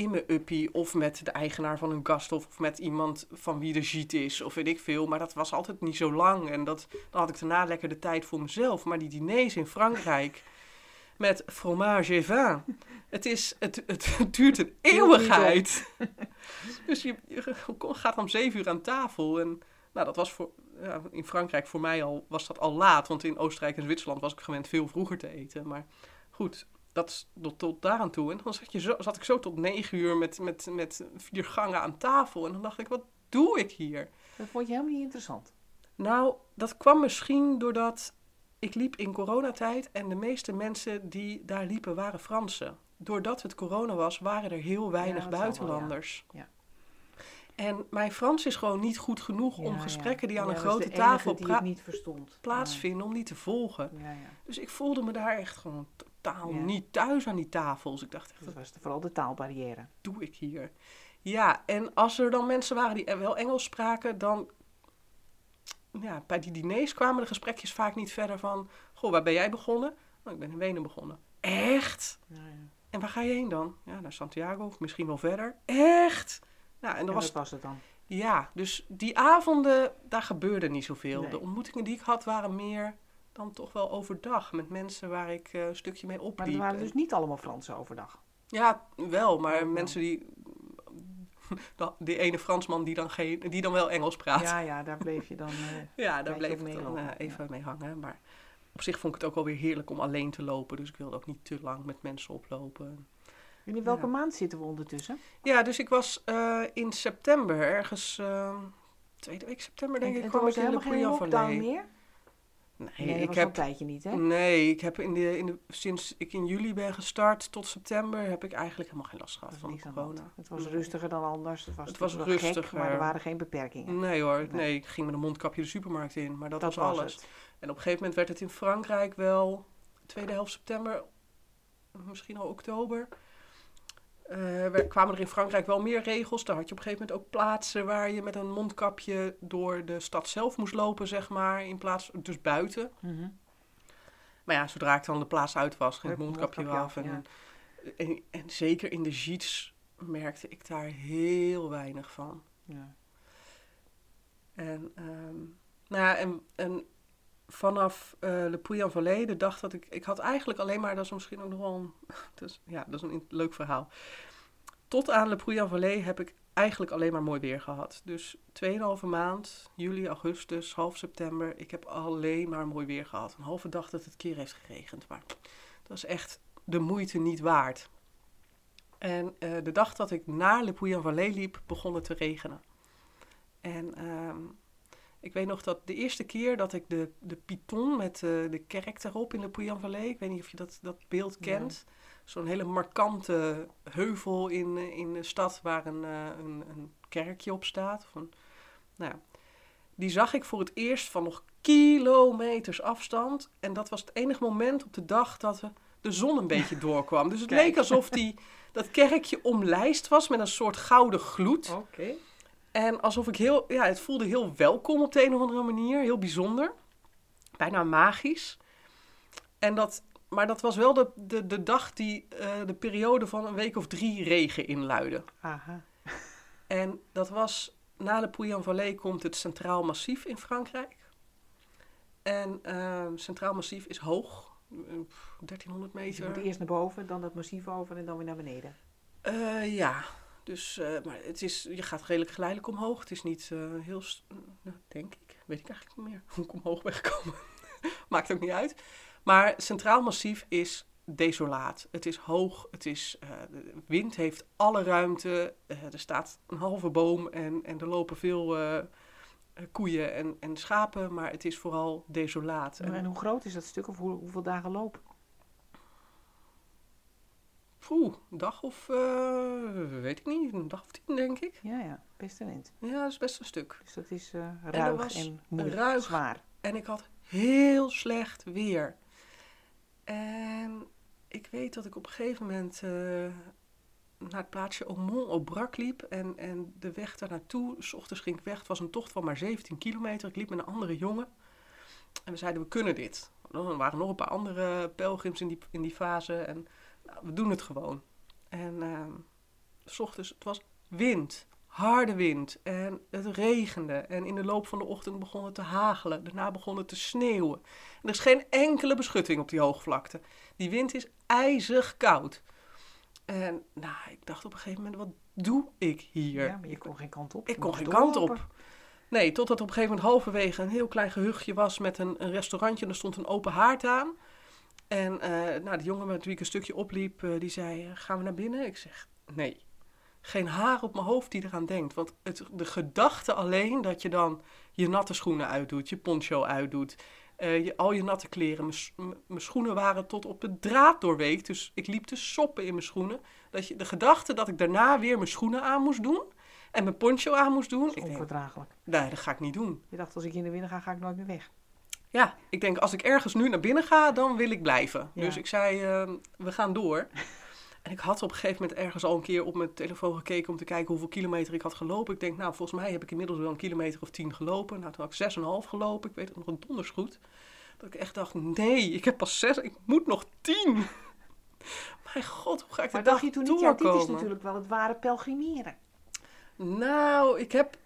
C: mijn uppie of met de eigenaar van een gasthof of met iemand van wie de gite is of weet ik veel. Maar dat was altijd niet zo lang en dat, dan had ik daarna lekker de tijd voor mezelf. Maar die diners in Frankrijk [LAUGHS] met fromage et vin, het, is, het, het, [LAUGHS] duurt een eeuwigheid. [LAUGHS] dus je, je gaat om zeven uur aan tafel en nou, dat was voor, ja, in Frankrijk voor mij al, was dat al laat. Want in Oostenrijk en Zwitserland was ik gewend veel vroeger te eten. Maar goed, dat tot, tot daar aan toe. En dan zat, je zo, zat ik zo tot negen uur met, met, met vier gangen aan tafel. En dan dacht ik, wat doe ik hier?
B: Dat vond je helemaal niet interessant.
C: Nou, dat kwam misschien doordat ik liep in coronatijd en de meeste mensen die daar liepen waren Fransen. Doordat het corona was, waren er heel weinig
B: Ja, wel,
C: buitenlanders.
B: ja. Ja.
C: En mijn Frans is gewoon niet goed genoeg om gesprekken die aan een grote tafel
B: niet
C: plaatsvinden om die te volgen.
B: Ja, ja.
C: Dus ik voelde me daar echt gewoon totaal
B: Ja.
C: niet thuis aan die tafels. Ik dacht echt,
B: Dat was vooral de taalbarrière.
C: doe ik hier? Ja, en als er dan mensen waren die wel Engels spraken, dan... Ja, bij die diners kwamen de gesprekjes vaak niet verder van... Goh, waar ben jij begonnen? Oh, ik ben in Wenen begonnen. Echt?
B: Ja, ja.
C: En waar ga je heen dan? Ja, naar Santiago of misschien wel verder. Echt? Nou, en dan
B: dat
C: was
B: was het dan.
C: Ja, dus die avonden, daar gebeurde niet zoveel.
B: Nee.
C: De ontmoetingen die ik had waren meer dan toch wel overdag. Met mensen waar ik eh, een stukje mee
B: Maar
C: opliep.
B: het waren
C: En-
B: dus niet allemaal Fransen overdag.
C: Ja, wel, maar
B: Oh,
C: mensen die... [LAUGHS] Die ene Fransman die dan, geen, die dan wel Engels praat. Ja,
B: Ja, ja, daar bleef je dan. eh, [LAUGHS]
C: daar
B: Beetje
C: bleef ik dan eh, even mee hangen. Maar op zich vond ik het ook wel weer heerlijk om alleen te lopen. Dus ik wilde ook niet te lang met mensen oplopen.
B: en in welke
C: Ja.
B: maand zitten we ondertussen?
C: Ja, dus ik was in september, ergens... eh, tweede week september denk
B: en,
C: ik,
B: en
C: kwam ik in de
B: lockdown meer?
C: Nee, ik heb
B: een tijdje niet, hè?
C: Nee, ik heb in de, in de, sinds ik in juli ben gestart tot september heb ik eigenlijk helemaal geen last gehad van corona.
B: Het was rustiger dan anders. Het was,
C: Het was
B: gek,
C: rustiger.
B: maar er waren geen beperkingen.
C: Nee hoor,
B: Nee.
C: nee. ik ging met een mondkapje de supermarkt in, maar dat,
B: dat
C: was alles. En op een gegeven moment werd het in Frankrijk wel, tweede helft september, misschien al oktober, wer- kwamen er in Frankrijk wel meer regels. Daar had je op een gegeven moment ook plaatsen waar je met een mondkapje door de stad zelf moest lopen, zeg maar, in plaats, dus buiten.
B: Mhm.
C: Maar ja, zodra ik dan de plaats uit was, ging het mondkapje
B: mondkapje
C: af. En, en, en zeker in de jeets merkte ik daar heel weinig van.
B: Ja.
C: En, ehm, nou ja, en, en vanaf eh Le Puy Vallée, de dag dat ik... Ik had eigenlijk alleen maar, dat is misschien ook nog wel een... [LAUGHS] Dus, ja, dat is een leuk verhaal. Tot aan Le Puy Vallée heb ik eigenlijk alleen maar mooi weer gehad. Dus 2,5 maand, juli, augustus, half september. Ik heb alleen maar mooi weer gehad. Een halve dag dat het keer heeft geregend. Maar dat is echt de moeite niet waard. En eh, de dag dat ik naar Le Puy Vallée liep, begon het te regenen. En ehm, ik weet nog dat de eerste keer dat ik de, de Python met eh, de kerk erop in de Puyan Vallée, ik weet niet of je dat, dat beeld
B: Ja.
C: kent. Zo'n hele markante heuvel in, eh, in de stad waar een, eh, een, een kerkje op staat. Of een, nou ja, die zag ik voor het eerst van nog kilometers afstand. En dat was het enige moment op de dag dat de zon een beetje [LAUGHS] doorkwam. Dus het
B: Kijk.
C: leek alsof die, dat kerkje omlijst was met een soort gouden gloed.
B: Oké.
C: En alsof ik heel, ja, het voelde heel welkom op de een of andere manier, heel bijzonder. Bijna magisch. En dat, maar dat was wel de, de, de dag die eh, de periode van een week of drie regen inluidde.
B: Aha.
C: En dat was, na de Pouillan-Vallée komt het Centraal Massief in Frankrijk. En ehm, Centraal Massief is hoog, eh, 1300
B: Dus je
C: meter.
B: moet eerst naar boven, dan dat massief over en dan weer naar beneden.
C: Eh, ja, dus eh, maar het is, je gaat redelijk geleidelijk omhoog. Het is niet eh, heel, nou, denk ik, weet ik eigenlijk niet meer hoe ik omhoog ben gekomen. [LAUGHS] Maakt ook niet uit. Maar Centraal Massief is desolaat. Het is hoog, het is, eh, de wind heeft alle ruimte. Er staat een halve boom en, en er lopen veel koeien en, en schapen, maar het is vooral desolaat. En-
B: En hoe groot is dat stuk of hoe, hoeveel dagen lopen?
C: Poeh, een dag of, eh, weet ik niet, een dag of tien denk ik.
B: Ja, ja, best een eind.
C: Ja, dat is best een stuk.
B: Dus dat is
C: er
B: ruig
C: was
B: en moeilijk,
C: ruig.
B: zwaar.
C: En ik had heel slecht weer. En ik weet dat ik op een gegeven moment eh, naar het plaatsje Aumont au Brac liep. En, en de weg daar naartoe, s ochtends ging ik weg. Het was een tocht van maar 17 kilometer. Ik liep met een andere jongen. En we zeiden, we kunnen dit. Er waren nog een paar andere pelgrims in die, in die fase. En nou, we doen het gewoon. En ehm, s ochtends, het was wind, harde wind en het regende. En in de loop van de ochtend begon het te hagelen. Daarna begon het te sneeuwen. En er is geen enkele beschutting op die hoogvlakte. Die wind is ijzig koud. En nou, ik dacht op een gegeven moment, wat doe ik hier?
B: Ja, maar je kon geen kant op.
C: Ik kon geen kant op. Nee, totdat op een gegeven moment halverwege een heel klein gehuchtje was met een, een restaurantje. En er stond een open haard aan. En eh, nou, de jongen met wie ik een stukje opliep, eh, die zei, eh, gaan we naar binnen? Ik zeg, nee. Geen haar op mijn hoofd die eraan denkt. Want het, de gedachte alleen dat je dan je natte schoenen uitdoet, je poncho uitdoet, je, al je natte kleren. Mijn schoenen waren tot op de draad doorweekt, dus ik liep te soppen in mijn schoenen. Dat je, de gedachte dat ik daarna weer mijn schoenen aan moest doen en mijn poncho aan moest doen.
B: Dat
C: Ik
B: is
C: denk,
B: onverdraaglijk.
C: nee, dat ga ik niet doen.
B: Je dacht, als ik hier naar binnen ga, ga ik nooit meer weg.
C: Ja, ik denk als ik ergens nu naar binnen ga, dan wil ik blijven.
B: Ja.
C: Dus ik zei, eh, we gaan door. [LAUGHS] En ik had op een gegeven moment ergens al een keer op mijn telefoon gekeken om te kijken hoeveel kilometer ik had gelopen. Ik denk, nou, volgens mij heb ik inmiddels wel een kilometer of tien gelopen. Nou, toen had ik zes en een half gelopen. Ik weet het nog een donders goed. Dat ik echt dacht, nee, ik heb pas zes, ik moet nog tien. [LAUGHS] Mijn god, hoe ga ik
B: Maar
C: de
B: dacht
C: dag
B: je toen niet, ja, dit is natuurlijk wel het ware pelgrimeren.
C: Nou, ik heb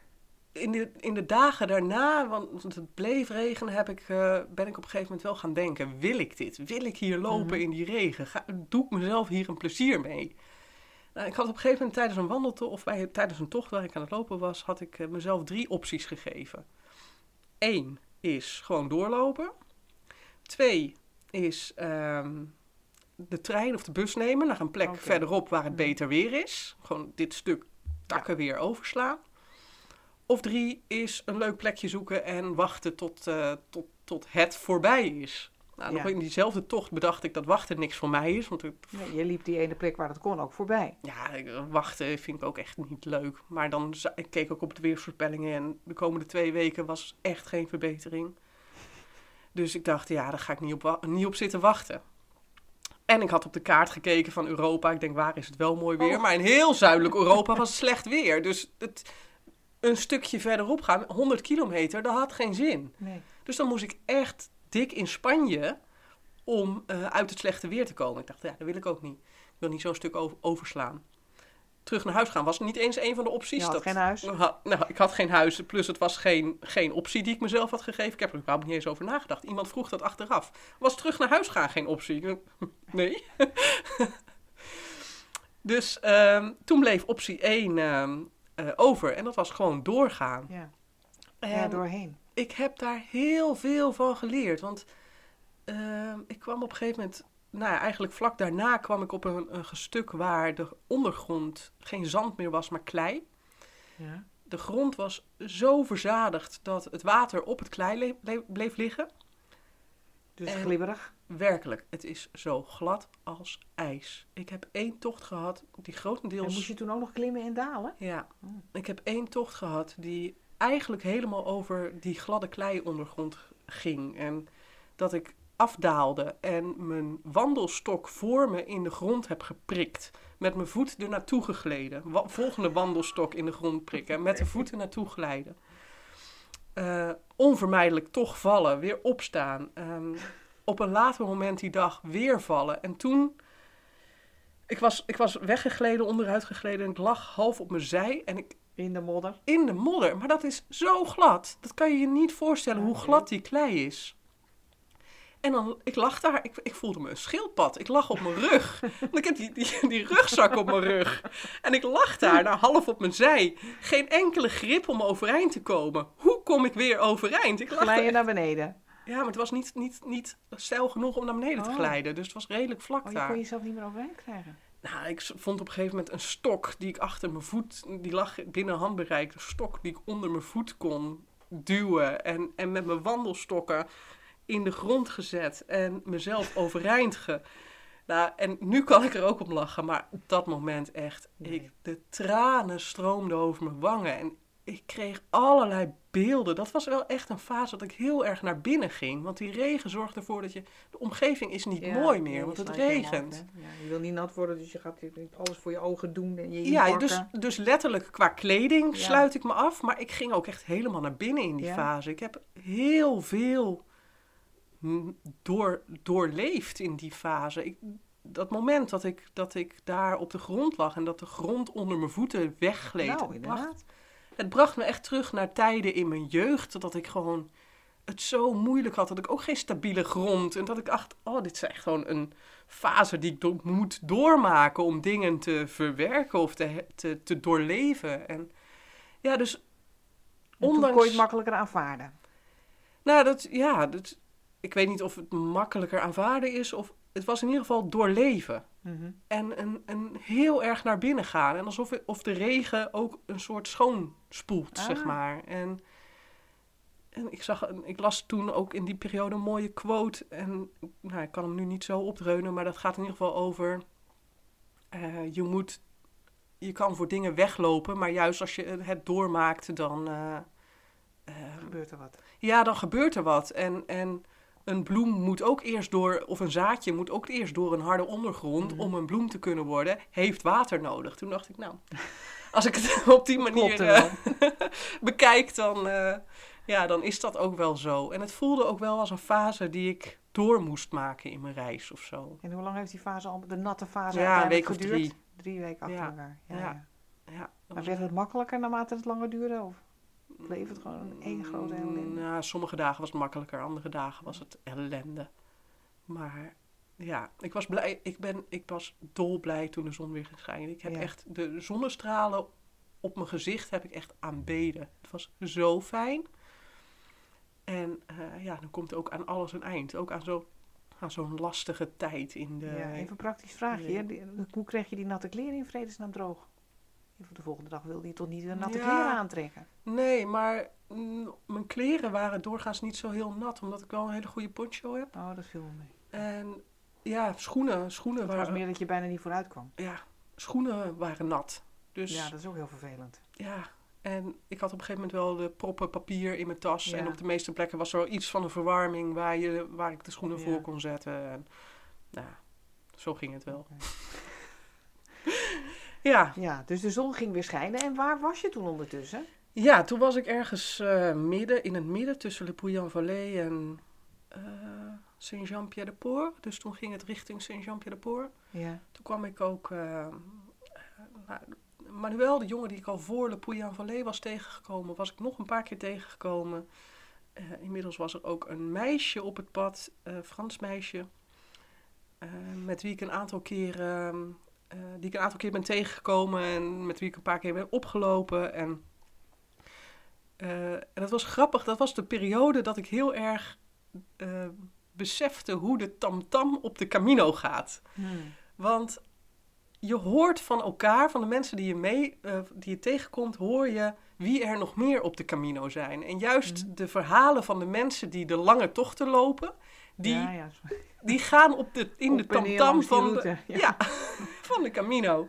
C: in de, in de dagen daarna, want het bleef regenen, heb ik, eh, ben ik op een gegeven moment wel gaan denken: wil ik dit? Wil ik hier lopen
B: Mhm.
C: in die regen? Ga, doe ik mezelf hier een plezier mee? Nou, ik had op een gegeven moment tijdens een wandeltocht, of bij, tijdens een tocht waar ik aan het lopen was, had ik eh, mezelf drie opties gegeven. Eén is gewoon doorlopen. Twee is ehm, de trein of de bus nemen naar een plek verderop waar het
B: Mhm.
C: beter weer is. Gewoon dit stuk takken weer overslaan. Of drie is een leuk plekje zoeken en wachten tot, eh, tot, tot het voorbij is. Nou, nog
B: Ja.
C: in diezelfde tocht bedacht ik dat wachten niks voor mij is. Want ik,
B: Nee, je liep die ene plek waar het kon ook voorbij.
C: ja, wachten vind ik ook echt niet leuk. Maar dan ik keek ook op de weersvoorspellingen en de komende twee weken was echt geen verbetering. Dus ik dacht, ja, daar ga ik niet op, niet op zitten wachten. En ik had op de kaart gekeken van Europa. Ik denk, waar is het wel mooi weer?
B: Oh.
C: Maar in heel zuidelijk Europa was het slecht weer. Dus het, een stukje verderop gaan, 100 kilometer, dat had geen zin.
B: Nee.
C: Dus dan moest ik echt dik in Spanje om eh, uit het slechte weer te komen. Ik dacht, ja, dat wil ik ook niet. Ik wil niet zo'n stuk over- overslaan. Terug naar huis gaan was niet eens een van de opties.
B: Je had
C: Dat-
B: geen huis.
C: Ha- nou, ik had geen huis, plus het was geen, geen optie die ik mezelf had gegeven. Ik heb er überhaupt niet eens over nagedacht. Iemand vroeg dat achteraf. Was terug naar huis gaan geen optie? [LAUGHS] Nee. [LAUGHS] dus ehm, toen bleef optie 1 ehm, eh, over en dat was gewoon doorgaan.
B: Ja, ja doorheen.
C: ik heb daar heel veel van geleerd. Want ehm, ik kwam op een gegeven moment, nou ja, eigenlijk vlak daarna kwam ik op een, een stuk waar de ondergrond geen zand meer was, maar klei.
B: Ja.
C: De grond was zo verzadigd dat het water op het klei le- le- bleef liggen.
B: Dus
C: En-
B: glibberig.
C: Werkelijk, het is zo glad als ijs. Ik heb één tocht gehad die
B: En
C: grotendeels...
B: moest je toen ook nog klimmen en dalen?
C: Ja,
B: Oh.
C: ik heb één tocht gehad die eigenlijk helemaal over die gladde klei-ondergrond ging. En dat ik afdaalde en mijn wandelstok voor me in de grond heb geprikt. Met mijn voet er naartoe gegleden. Wa- volgende wandelstok in de grond prikken. Met de voeten naartoe glijden. Eh, onvermijdelijk toch vallen, weer opstaan. Ehm, op een later moment die dag weer vallen. En toen... Ik was, ik was weggegleden, onderuit gegleden en ik lag half op mijn zij. En ik
B: In de modder.
C: in de modder. Maar dat is zo glad. Dat kan je je niet voorstellen hoe glad die klei is. En dan, ik lag daar, ik, ik voelde me een schildpad. Ik lag op mijn rug. [LAUGHS] Want ik heb die, die, die rugzak op mijn rug. En ik lag daar, nou, half op mijn zij. Geen enkele grip om overeind te komen. Hoe kom ik weer overeind? Ik lag
B: Glij je naar beneden.
C: Ja, maar het was niet, niet, niet stijl genoeg om naar beneden te
B: Oh.
C: glijden. Dus het was redelijk vlak
B: Oh, je
C: daar.
B: kon jezelf niet meer overeind krijgen.
C: Nou, ik vond op een gegeven moment een stok die ik achter mijn voet, die lag binnen handbereik, een stok die ik onder mijn voet kon duwen en, en met mijn wandelstokken in de grond gezet en mezelf [LAUGHS] overeind ge... Nou, en nu kan ik er ook om lachen, maar op dat moment echt,
B: Nee.
C: ik, de tranen stroomden over mijn wangen en ik kreeg allerlei beelden. Dat was wel echt een fase dat ik heel erg naar binnen ging, want die regen zorgt ervoor dat je, de omgeving is niet
B: Ja,
C: mooi meer,
B: je
C: want het regent.
B: hè. ja, je wil niet nat worden, dus je gaat alles voor je ogen doen en je
C: Ja, dus, dus letterlijk qua kleding
B: Ja.
C: sluit ik me af. Maar ik ging ook echt helemaal naar binnen in die fase. Ik heb heel veel door, doorleefd in die fase. Ik, dat moment dat ik, dat ik daar op de grond lag en dat de grond onder mijn voeten weggleed.
B: Nou, inderdaad.
C: Het bracht me echt terug naar tijden in mijn jeugd. Dat ik gewoon het zo moeilijk had. Dat ik ook geen stabiele grond. En dat ik dacht, oh, dit is echt gewoon een fase die ik do- moet doormaken om dingen te verwerken of te, te, te doorleven. En ja, dus
B: En
C: ondanks...
B: kon je het makkelijker aanvaarden.
C: Nou, dat, ja, dat, ik weet niet of het makkelijker aanvaarden is of het was in ieder geval doorleven.
B: Mhm.
C: En een, een heel erg naar binnen gaan. En alsof of de regen ook een soort
B: Ah.
C: zeg maar. En, en ik, zag, ik las toen ook in die periode een mooie quote. En nou, ik kan hem nu niet zo opdreunen, maar dat gaat in ieder geval over... eh, je moet... Je kan voor dingen weglopen, maar juist als je het doormaakt, dan... eh, eh,
B: Gebeurt er wat.
C: ja, dan gebeurt er wat. En, en een bloem moet ook eerst door, of een zaadje moet ook eerst door een harde ondergrond
B: Mhm.
C: om een bloem te kunnen worden, heeft water nodig. Toen dacht ik, nou, als ik het [LAUGHS] op die manier
B: er
C: eh, [LAUGHS] bekijk, dan, eh, ja, dan is dat ook wel zo. En het voelde ook wel als een fase die ik door moest maken in mijn reis of zo.
B: En hoe lang heeft die fase al, de natte fase
C: Ja, een week of
B: geduurd?
C: drie.
B: Drie weken achter
C: Ja.
B: elkaar. Ja,
C: Ja.
B: ja. Maar werd het makkelijker naarmate het langer duurde? Of bleef het gewoon één grote ellende?
C: Mm, Ja, sommige dagen was het makkelijker, andere dagen was het ellende. Maar ja, ik was blij. Ik, ben, ik was dolblij toen de zon weer ging schijnen. Ik heb
B: Ja.
C: echt de zonnestralen op mijn gezicht heb ik echt aanbeden. Het was zo fijn. En eh, ja, dan komt ook aan alles een eind. Ook aan zo- aan zo'n lastige tijd in de...
B: Ja, even een praktisch vraagje. Hoe kreeg je die natte kleren in vredesnaam droog? Voor de volgende dag wilde je toch niet weer natte
C: Ja.
B: kleren aantrekken?
C: Nee, maar mm, mijn kleren waren doorgaans niet zo heel nat. Omdat ik wel een hele goede poncho heb.
B: Oh, dat viel me mee.
C: En ja, schoenen, schoenen
B: Het was
C: waren...
B: meer dat je bijna niet vooruit kwam.
C: ja, schoenen waren nat. Dus
B: Ja,
C: ja,
B: dat is ook heel vervelend.
C: en ik had op een gegeven moment wel de proppen papier in mijn tas.
B: Ja.
C: En op de meeste plekken was er wel iets van een verwarming waar, je, waar ik de schoenen
B: Ja.
C: voor kon zetten. En, nou, zo ging het wel. [LAUGHS] Ja,
B: Ja, dus de zon ging weer schijnen. En waar was je toen ondertussen?
C: ja, toen was ik ergens eh, midden, in het midden tussen Le Pouillan-Vallée en eh Saint-Jean-Pied-de-Port. Dus toen ging het richting Saint-Jean-Pied-de-Port.
B: Ja.
C: Toen kwam ik ook eh, nou, Manuel, de jongen die ik al voor Le Pouillan-Vallée was tegengekomen, was ik nog een paar keer tegengekomen. Eh, inmiddels was er ook een meisje op het pad, eh Frans meisje, met wie ik een aantal keren, eh, die ik een aantal keer ben tegengekomen en met wie ik een paar keer ben opgelopen. En, en dat was grappig, dat was de periode dat ik heel erg besefte hoe de tamtam op de Camino gaat.
B: Hmm.
C: Want je hoort van elkaar, van de mensen die je, mee, eh, die je tegenkomt, hoor je wie er nog meer op de Camino zijn. En juist
B: Mhm.
C: de verhalen van de mensen die de lange tochten lopen, die,
B: ja, ja.
C: die gaan op de, in de
B: Op
C: tamtam van de,
B: ja. [LAUGHS]
C: van de Camino.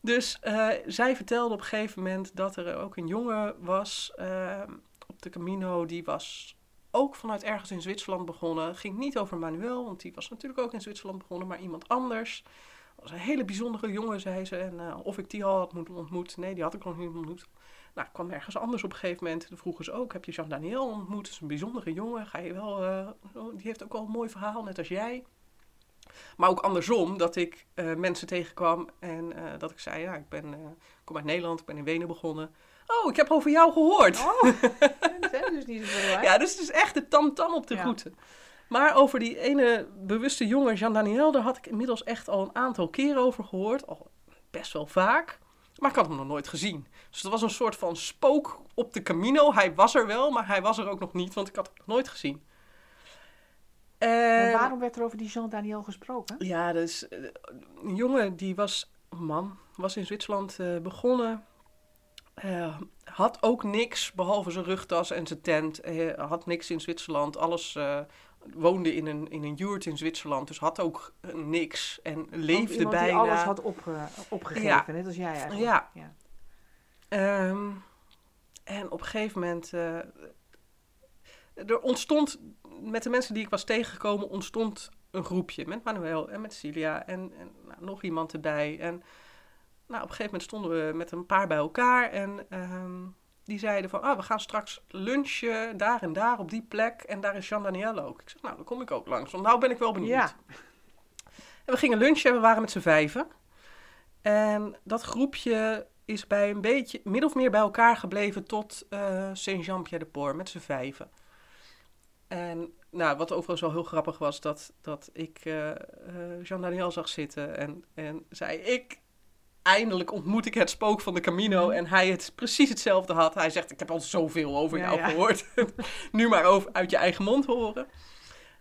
C: Dus eh, zij vertelde op een gegeven moment dat er ook een jongen was eh, op de Camino. Die was ook vanuit ergens in Zwitserland begonnen. Ging niet over Manuel, want die was natuurlijk ook in Zwitserland begonnen, maar iemand anders. Was een hele bijzondere jongen, zei ze. En eh, of ik die al had moeten ontmoet. Nee, die had ik nog niet ontmoet. Nou, ik kwam ergens anders op een gegeven moment. Toen vroegen ook, heb je Jean-Daniel ontmoet? Dat is een bijzondere jongen. Ga je wel, eh, zo- die heeft ook wel een mooi verhaal, net als jij. Maar ook andersom, dat ik eh, mensen tegenkwam en dat ik zei, ja, ik ben, kom uit Nederland, ik ben in Wenen begonnen. Oh, ik heb over jou gehoord.
B: Oh, [LAUGHS] dat zijn dus niet zoveel uit.
C: Ja, dus het is echt de tam-tam op de
B: Ja.
C: route. Maar over die ene bewuste jongen, Jean-Daniel, daar had ik inmiddels echt al een aantal keren over gehoord. Al best wel vaak. Maar ik had hem nog nooit gezien. Dus het was een soort van spook op de Camino. Hij was er wel, maar hij was er ook nog niet, want ik had hem nog nooit gezien.
B: En waarom werd er over die Jean Daniel gesproken?
C: ja, dus eh, een jongen die was, een man, was in Zwitserland eh, begonnen. Eh, had ook niks, behalve zijn rugtas en zijn tent. Eh, had niks in Zwitserland. Alles eh, woonde in een, in een yurt in Zwitserland. Dus had ook niks. En leefde bijna.
B: die alles had opge- opgegeven,
C: Ja.
B: net als jij eigenlijk.
C: Ja.
B: ja.
C: Ehm, en op een gegeven moment. er ontstond. Met de mensen die ik was tegengekomen. ontstond een groepje. Met Manuel en met Celia. En, en nou, nog iemand erbij. En nou, op een gegeven moment stonden we met een paar bij elkaar. En ehm, die zeiden van. Ah, we gaan straks lunchen. daar en daar op die plek. En daar is Jean Daniel ook. Ik zeg, nou, dan kom ik ook langs. Want nou ben ik wel benieuwd.
B: Ja.
C: En we gingen lunchen en we waren met z'n vijven. En dat groepje is bij een beetje, min of meer bij elkaar gebleven tot uh, Saint-Jean-Pierre-de-Port met z'n vijven. En nou, wat overigens wel heel grappig was, dat, dat ik uh, uh, Jean Daniel zag zitten en, en zei: Ik, eindelijk ontmoet ik het spook van de Camino. En hij het precies hetzelfde had. Hij zegt: Ik heb al zoveel over
B: Ja,
C: jou
B: ja.
C: gehoord. [LAUGHS] nu maar over, uit je eigen mond horen.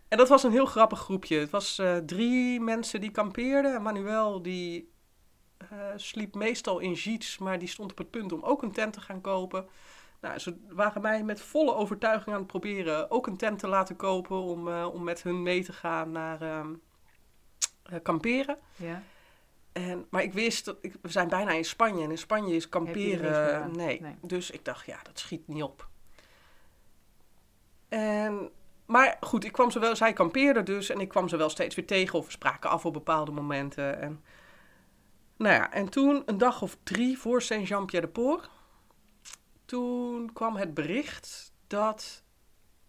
C: En dat was een heel grappig groepje. Het was eh, drie mensen die kampeerden. En Manuel die eh, sliep meestal in Giets, maar die stond op het punt om ook een tent te gaan kopen. Nou, ze waren mij met volle overtuiging aan het proberen ook een tent te laten kopen om, eh, om met hun mee te gaan naar ehm, eh, kamperen.
B: Ja.
C: En, maar ik wist dat ik, we zijn bijna in Spanje en in Spanje is
B: er
C: kamperen. Nee.
B: Nee.
C: Dus ik dacht, ja, dat schiet niet op. En, maar goed, ik kwam ze wel, zij kampeerden dus en ik kwam ze wel steeds weer tegen of we spraken af op bepaalde momenten. En, nou ja, en toen, een dag of drie voor Saint-Jean-Pierre-de-Port, toen kwam het bericht dat.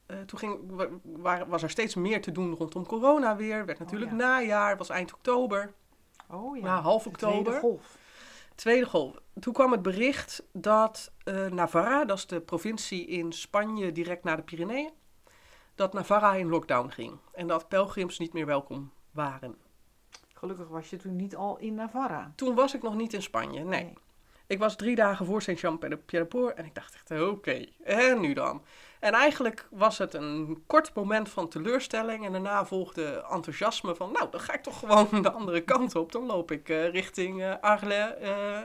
C: eh, toen ging, wa- wa- was er steeds meer te doen rondom corona weer. Werd natuurlijk
B: ja.
C: najaar, was eind oktober.
B: Oh ja.
C: Half
B: De tweede
C: oktober.
B: golf.
C: Tweede golf. Toen kwam het bericht dat eh, Navarra, dat is de provincie in Spanje direct na de Pyreneeën, dat Navarra in lockdown ging. En dat pelgrims niet meer welkom waren.
B: Gelukkig was je toen niet al in Navarra.
C: Toen was ik nog niet in Spanje, nee. Ik was drie dagen voor Saint-Jean-Pierre-de-Port en ik dacht echt, oké, en nu dan? En eigenlijk was het een kort moment van teleurstelling en daarna volgde enthousiasme van, nou, dan ga ik toch gewoon de andere kant op. Dan loop ik eh, richting eh Arles, eh,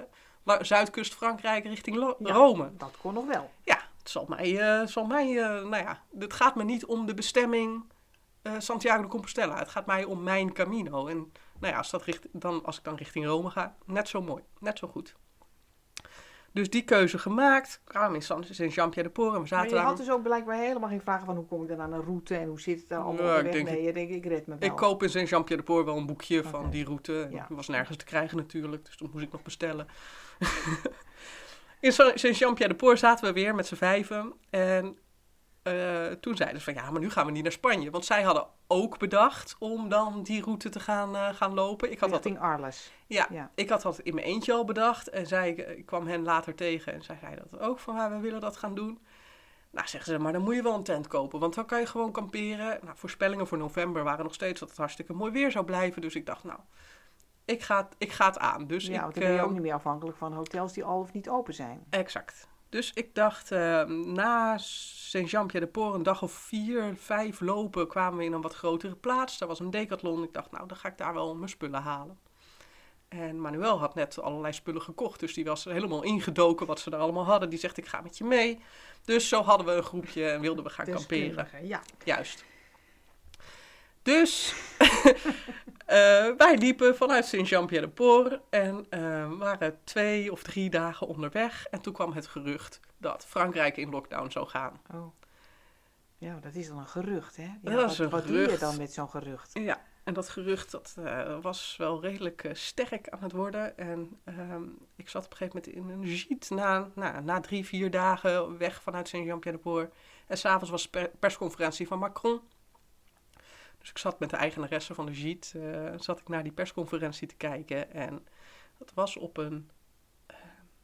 C: Zuidkust Frankrijk, richting Lo-
B: Ja.
C: Rome.
B: Dat kon nog wel.
C: Ja, het zal mij, zal mij nou ja, het gaat me niet om de bestemming Santiago de Compostela. Het gaat mij om mijn Camino. En nou ja, als, dat richt, dan, als ik dan richting Rome ga, net zo mooi, net zo goed. Dus die keuze gemaakt, kwamen in San- Saint-Jean-Pierre-de-Port en we
B: Maar
C: zaten
B: je
C: daar.
B: had dus ook blijkbaar helemaal geen vragen van hoe kom ik dan aan een route en hoe zit het daar allemaal
C: Ja,
B: op de
C: ik
B: weg.
C: denk
B: nee, je ik red me wel.
C: Ik koop in Saint-Jean-Pierre-de-Port wel een boekje van die route.
B: Ja.
C: Die was nergens te krijgen natuurlijk, dus dat moest ik nog bestellen. [LAUGHS] in Sa- Saint-Jean-Pierre-de-Port zaten we weer met z'n vijven. En eh, toen zeiden ze van ja, maar nu gaan we niet naar Spanje. Want zij hadden ook bedacht om dan die route te gaan, eh, gaan lopen. Ik had, dat,
B: Arles.
C: ja,
B: Ja.
C: ik had dat in mijn eentje al bedacht. En zij, ik kwam hen later tegen en zij zeiden dat ook van ja, we willen dat gaan doen. Nou, zeggen ze, maar dan moet je wel een tent kopen, want dan kan je gewoon kamperen. Nou, voorspellingen voor november waren nog steeds dat het hartstikke mooi weer zou blijven. Dus ik dacht, nou, ik ga het, ik ga het aan. Dus
B: ja,
C: ik,
B: want dan ben je
C: eh,
B: ook niet meer afhankelijk van hotels die al of niet open zijn.
C: Exact. Dus ik dacht, eh, na Saint-Jean-Pierre-de-Port een dag of vier, vijf lopen, kwamen we in een wat grotere plaats. Daar was een decathlon. Ik dacht, nou, dan ga ik daar wel mijn spullen halen. En Manuel had net allerlei spullen gekocht, dus die was helemaal ingedoken wat ze er allemaal hadden. Die zegt, ik ga met je mee. Dus zo hadden we een groepje en wilden we gaan [LAUGHS] kamperen.
B: Ja.
C: Juist. Dus [LAUGHS] wij liepen vanuit Saint-Jean-Pierre-de-Port en eh, waren twee of drie dagen onderweg. En toen kwam het gerucht dat Frankrijk in lockdown zou gaan.
B: Oh. Ja, dat is dan een gerucht, hè? Ja,
C: Dat
B: wat,
C: is een
B: wat doe je
C: gerucht.
B: dan met zo'n gerucht?
C: Ja, en dat gerucht dat, eh, was wel redelijk eh, sterk aan het worden. En ehm, ik zat op een gegeven moment in een gîte na, nou, na drie, vier dagen weg vanuit Saint-Jean-Pierre-de-Port. En s'avonds was per- persconferentie van Macron. Dus ik zat met de eigenaresse van de gîte, eh, zat ik naar die persconferentie te kijken. En dat was op een eh,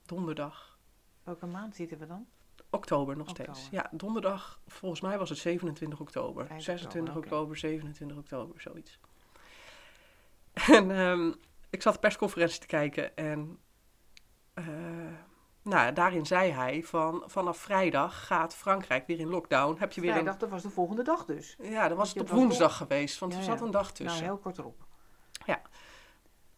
C: donderdag.
B: Welke maand zitten we dan?
C: Oktober nog
B: Oktober.
C: steeds. Ja, donderdag, volgens mij was het 27 oktober.
B: Eind
C: 26
B: oktober,
C: oktober, 27 oktober, zoiets. [LAUGHS] En ehm, ik zat de persconferentie te kijken en eh, nou, daarin zei hij van vanaf vrijdag gaat Frankrijk weer in lockdown. Heb je weer
B: Vrijdag, dat was de volgende dag dus.
C: Ja, dan was het op woensdag geweest, want
B: Ja,
C: er
B: ja.
C: zat een dag tussen.
B: Nou, heel kort erop.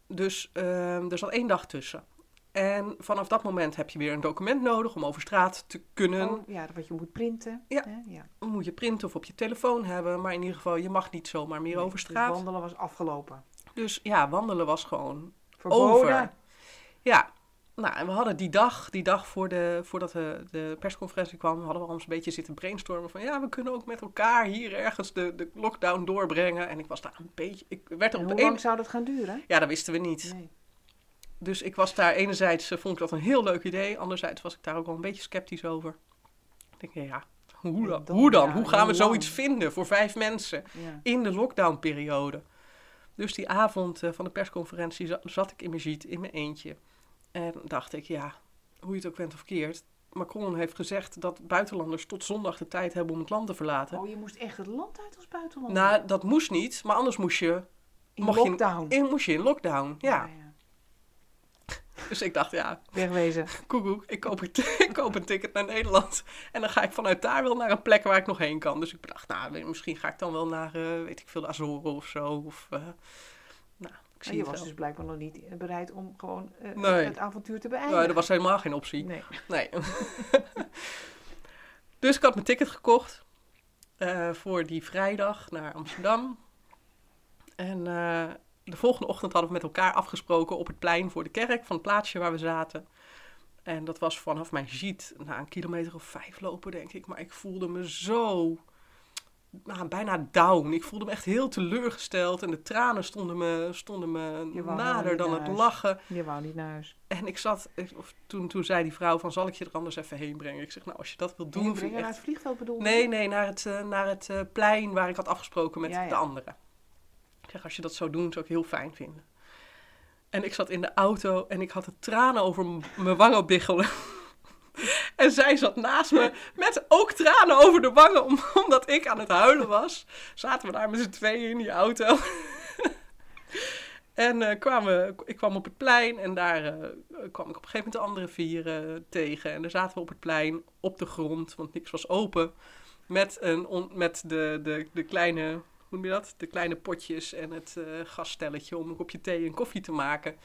C: Dus ehm, er zat één dag tussen. En vanaf dat moment heb je weer een document nodig om over straat te kunnen.
B: Oh, ja, wat je moet printen.
C: Ja.
B: Hè? ja.
C: moet je printen of op je telefoon hebben. Maar in ieder geval, je mag niet zomaar meer
B: Nee,
C: over
B: dus
C: straat.
B: wandelen was afgelopen.
C: Dus ja, wandelen was gewoon
B: Verboden.
C: over. Ja, nou, en we hadden die dag, die dag voor de, voordat de, de persconferentie kwam, hadden we al eens een beetje zitten brainstormen van ja, we kunnen ook met elkaar hier ergens de, de lockdown doorbrengen. En ik was daar een beetje, ik werd er op
B: hoe
C: de
B: lang
C: een...
B: zou dat gaan duren?
C: Ja, dat wisten we niet.
B: Nee.
C: Dus ik was daar, enerzijds eh, vond ik dat een heel leuk idee, anderzijds was ik daar ook wel een beetje sceptisch over. Ik denk, ja, hoe dan? Hoe dan? Hoe gaan we zoiets vinden voor vijf mensen? In de lockdownperiode. Dus die avond eh, van de persconferentie za- zat ik in mijn jeet, in mijn eentje. En dacht ik, ja, hoe je het ook bent of keert. Macron heeft gezegd dat buitenlanders tot zondag de tijd hebben om het land te verlaten.
B: Oh, je moest echt het land uit als buitenland.
C: Nou, dat moest niet, maar anders moest je
B: in
C: mocht je-
B: lockdown.
C: in, moest je in lockdown. Ja.
B: ja. [LAUGHS]
C: Dus ik dacht, ja,
B: Wegwezen.
C: koekoek, ik koop, een, [LAUGHS] ik koop een ticket naar Nederland. En dan ga ik vanuit daar wel naar een plek waar ik nog heen kan. Dus ik bedacht, nou, misschien ga ik dan wel naar, eh, weet ik veel, de Azoren of zo. Of, eh, ik zie
B: En je was
C: wel.
B: dus blijkbaar nog niet bereid om gewoon eh,
C: Nee.
B: het avontuur te beëindigen.
C: Nee, er was helemaal geen optie.
B: Nee.
C: Nee. [LAUGHS] dus ik had mijn ticket gekocht eh, voor die vrijdag naar Amsterdam. En eh, de volgende ochtend hadden we met elkaar afgesproken op het plein voor de kerk van het plaatsje waar we zaten. En dat was vanaf mijn jeet, na een kilometer of vijf lopen denk ik. Maar ik voelde me zo, nou, bijna down. Ik voelde me echt heel teleurgesteld. En de tranen stonden me, stonden me nader dan het
B: huis.
C: lachen.
B: Je wou niet naar huis.
C: En ik zat, of toen, toen zei die vrouw van, zal ik je er anders even heen brengen? Ik zeg, nou, als je dat wilt doen,
B: brengen naar
C: echt...
B: het vliegveld bedoel je?
C: Nee, nee, naar het, eh, naar het eh, plein waar ik had afgesproken met
B: Ja, ja.
C: de anderen. Ik zeg, als je dat zou doen, zou ik heel fijn vinden. En ik zat in de auto en ik had de tranen over mijn wangen biggelen. [LAUGHS] En zij zat naast me met ook tranen over de wangen, om- omdat ik aan het huilen was. Zaten we daar met z'n tweeën in die auto. [LAUGHS] En eh, kwamen, ik kwam op het plein en daar eh, kwam ik op een gegeven moment de andere vier tegen. En daar zaten we op het plein, op de grond, want niks was open. Met, een on- met de, de, de kleine, hoe noem je dat? De kleine potjes en het eh gasstelletje om een kopje thee en koffie te maken.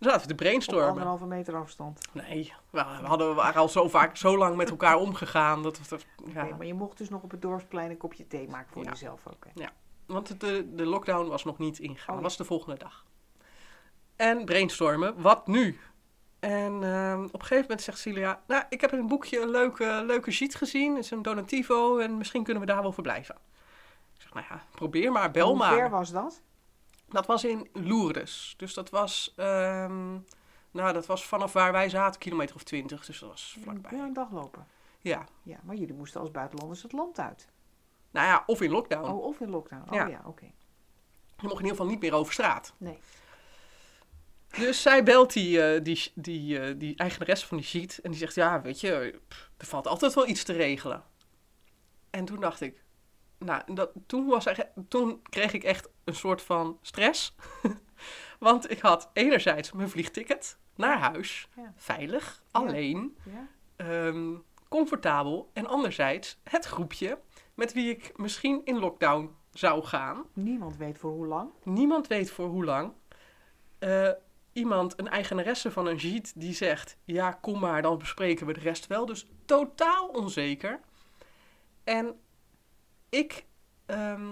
C: En zaten we te
B: Op
C: brainstormen.
B: anderhalve meter afstand.
C: Nee, we, we hadden, we waren al zo vaak, zo lang met elkaar omgegaan. Dat, dat, ja.
B: Maar je mocht dus nog op het dorpsplein een kopje thee maken voor
C: Ja.
B: jezelf ook. hè?
C: Want de, de lockdown was nog niet ingegaan.
B: Oh,
C: Dat was de volgende dag. En brainstormen, wat nu? En ehm, op een gegeven moment zegt Celia... Nou, ik heb in een boekje een leuke, leuke sheet gezien. Het is een donativo en misschien kunnen we daar wel verblijven. Ik zeg, nou ja, probeer maar, bel
B: Hoe
C: maar.
B: ver was dat?
C: Dat was in Lourdes. Dus dat was... ehm, nou, dat was vanaf waar wij zaten, kilometer of twintig. Dus dat was vlakbij.
B: Ja, een dag lopen.
C: Ja.
B: Ja, maar jullie moesten als buitenlanders het land uit.
C: Nou ja, of in lockdown.
B: Oh, of in lockdown. Oh
C: Ja.
B: ja, oké.
C: Je mocht in ieder geval niet meer over straat.
B: Nee.
C: Dus zij belt die, eh, die, die, eh, die eigenares van die sheet en die zegt, ja, weet je, er valt altijd wel iets te regelen. En toen dacht ik, nou, dat, toen, was er, toen kreeg ik echt een soort van stress. [LAUGHS] Want ik had enerzijds mijn vliegticket naar huis,
B: Ja.
C: veilig, alleen,
B: Ja?
C: ehm, comfortabel. En anderzijds het groepje met wie ik misschien in lockdown zou gaan.
B: Niemand weet voor hoe lang.
C: Niemand weet voor hoe lang. Eh, iemand, een eigenaresse van een jeet, die zegt: Ja, kom maar, dan bespreken we de rest wel. Dus totaal onzeker. En ik ehm,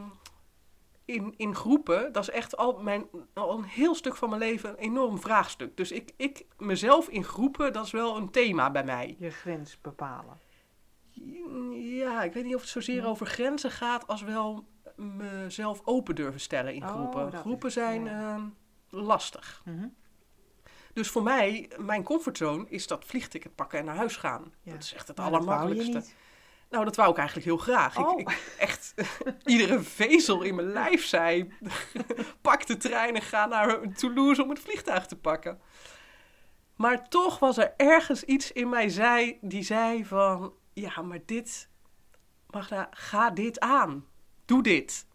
C: in, in groepen, dat is echt al, mijn, al een heel stuk van mijn leven een enorm vraagstuk. Dus ik, ik mezelf in groepen, dat is wel een thema bij mij.
B: Je grens bepalen.
C: Ja, ik weet niet of het zozeer over grenzen gaat als wel mezelf open durven stellen in
B: Oh,
C: groepen. groepen
B: is-
C: zijn
B: ja.
C: ehm, lastig.
B: Mhm.
C: Dus voor mij, mijn comfortzone is dat vliegticket pakken en naar huis gaan.
B: Ja.
C: Dat is echt het
B: je
C: allermakkelijkste. Nou, dat wou ik eigenlijk heel graag.
B: Oh.
C: Ik, ik echt [LAUGHS] iedere vezel in mijn lijf zei: [LAUGHS] pak de trein en ga naar Toulouse om het vliegtuig te pakken. Maar toch was er ergens iets in mij zei, die zei van... Ja, maar dit... Magda, ga dit aan. Doe dit.